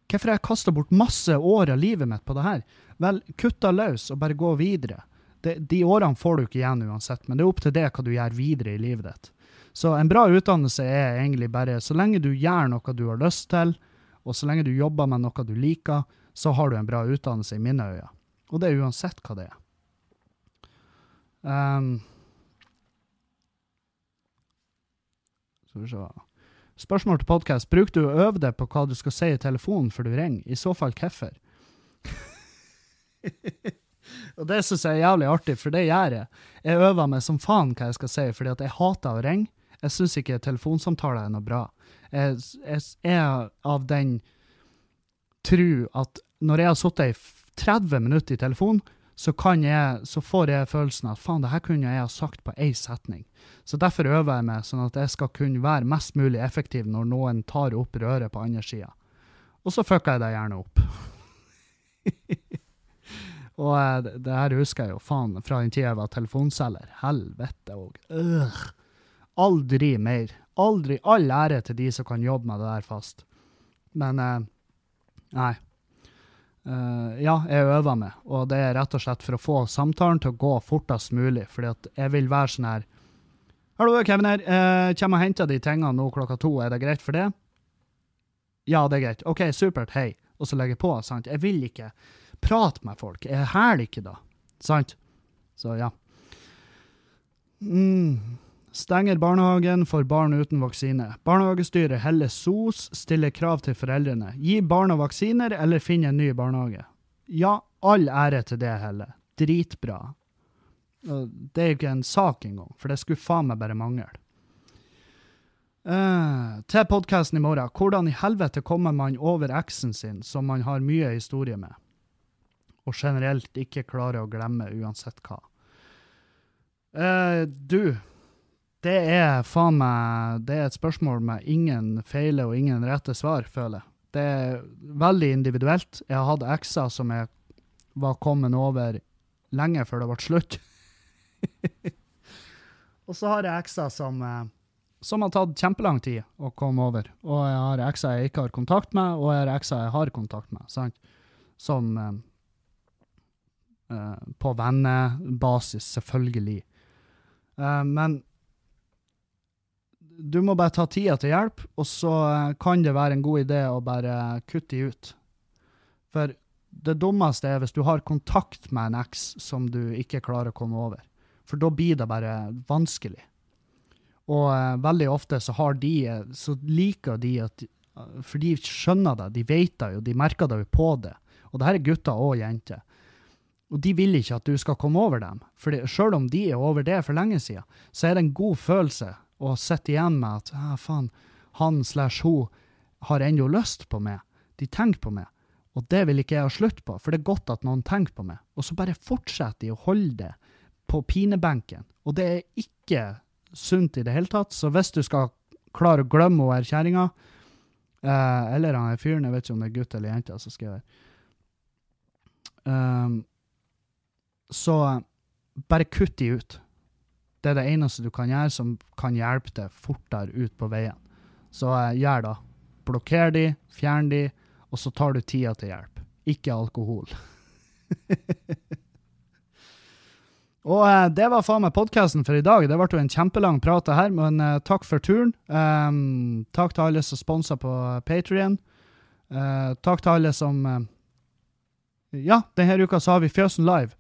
Hvorfor har jeg kasta bort masse år av livet mitt på det her? Vel, kutt det løs og bare gå videre. Det, de årene får du ikke igjen uansett, men det er opp til det hva du gjør videre i livet ditt. Så en bra utdannelse er egentlig bare så lenge du gjør noe du har lyst til, og så lenge du jobber med noe du liker, så har du en bra utdannelse i mine øyne. Og det er uansett hva det er. Um. Spørsmål til podkast. Bruker du å øve deg på hva du skal si i telefonen før du ringer? I så fall hvorfor? og det syns jeg er jævlig artig, for det gjør jeg. Jeg øver meg som faen hva jeg skal si, fordi at jeg hater å ringe. Jeg syns ikke telefonsamtaler er noe bra. Jeg, jeg er av den tru at når jeg har sittet i 30 minutter i telefon, så, jeg, så får jeg følelsen at faen, det her kunne jeg ha sagt på én setning. Så derfor øver jeg meg, sånn at jeg skal kunne være mest mulig effektiv når noen tar opp røret på andre sida. Og så fucker jeg det gjerne opp. Og eh, det, her husker jeg jo faen fra den tida jeg var telefonselger. Helvete òg. Øh. Aldri mer. Aldri. All ære til de som kan jobbe med det der fast. Men eh, nei. Uh, ja, jeg øver meg, og det er rett og slett for å få samtalen til å gå fortest mulig. Fordi at jeg vil være sånn her Hallo, Kevin her. Uh, Kjem og henter de tingene nå klokka to. Er det greit for det? Ja, det er greit. OK, supert. Hei. Og så legger jeg på. sant? Jeg vil ikke prate med folk. Jeg hæler ikke da. Sant? Så ja. Mm. Stenger barnehagen for barn uten vaksine. Barnehagestyret heller SOS, stiller krav til foreldrene. Gi barna vaksiner, eller finn en ny barnehage. Ja, all ære til det, heller. Dritbra. Det er jo ikke en sak engang, for det skulle faen meg bare mangle. Uh, til podkasten i morgen. Hvordan i helvete kommer man over eksen sin, som man har mye historie med, og generelt ikke klarer å glemme uansett hva? Uh, du, det er faen meg Det er et spørsmål med ingen feile og ingen rette svar, føler jeg. Det er veldig individuelt. Jeg har hatt ekser som jeg var kommet over lenge før det ble slutt. og så har jeg ekser som, eh, som har tatt kjempelang tid å komme over. Og jeg har ekser jeg ikke har kontakt med, og jeg har ekser jeg har kontakt med. sant? Som eh, På vennebasis, selvfølgelig. Eh, men du må bare ta tida til hjelp, og så eh, kan det være en god idé å bare kutte de ut. For det dummeste er hvis du har kontakt med en eks som du ikke klarer å komme over. For da blir det bare vanskelig. Og uh, veldig ofte så har de, eh, så liker de at eh, For de skjønner det, de vet det jo, de merker det jo på det. Og det her er gutter og jenter. Og de vil ikke at du skal komme over dem. For sjøl om de er over det for lenge siden, så er det en god følelse å sitte igjen med at ah, faen, han slash hun har ennå lyst på meg. De tenker på meg. Og det vil ikke jeg ha slutt på, for det er godt at noen tenker på meg. Og så bare fortsetter de å holde det på pinebenken. Og det er ikke sunt i det hele tatt. Så hvis du skal klare å glemme hun kjerringa, Eh, eller han fyren, jeg vet ikke om det er gutt eller jente som skriver. Um, så eh, bare kutt de ut. Det er det eneste du kan gjøre som kan hjelpe deg fortere ut på veien. Så eh, gjør det. Blokker de, fjern de, og så tar du tida til hjelp. Ikke alkohol. og eh, det var faen meg podkasten for i dag. Det ble jo en kjempelang prat det her, men eh, takk for turen. Um, takk til alle som sponser på Patrion. Uh, takk til alle som uh, Ja, denne uka så har vi Fjøsen Live.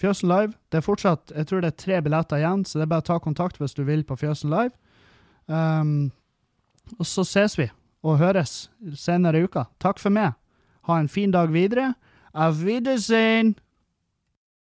Fjøsen Live. Det er fortsatt jeg tror det er tre billetter igjen, så det er bare å ta kontakt hvis du vil på Fjøsen Live. Um, og så ses vi og høres senere i uka. Takk for meg. Ha en fin dag videre. Auf Wiedersehen!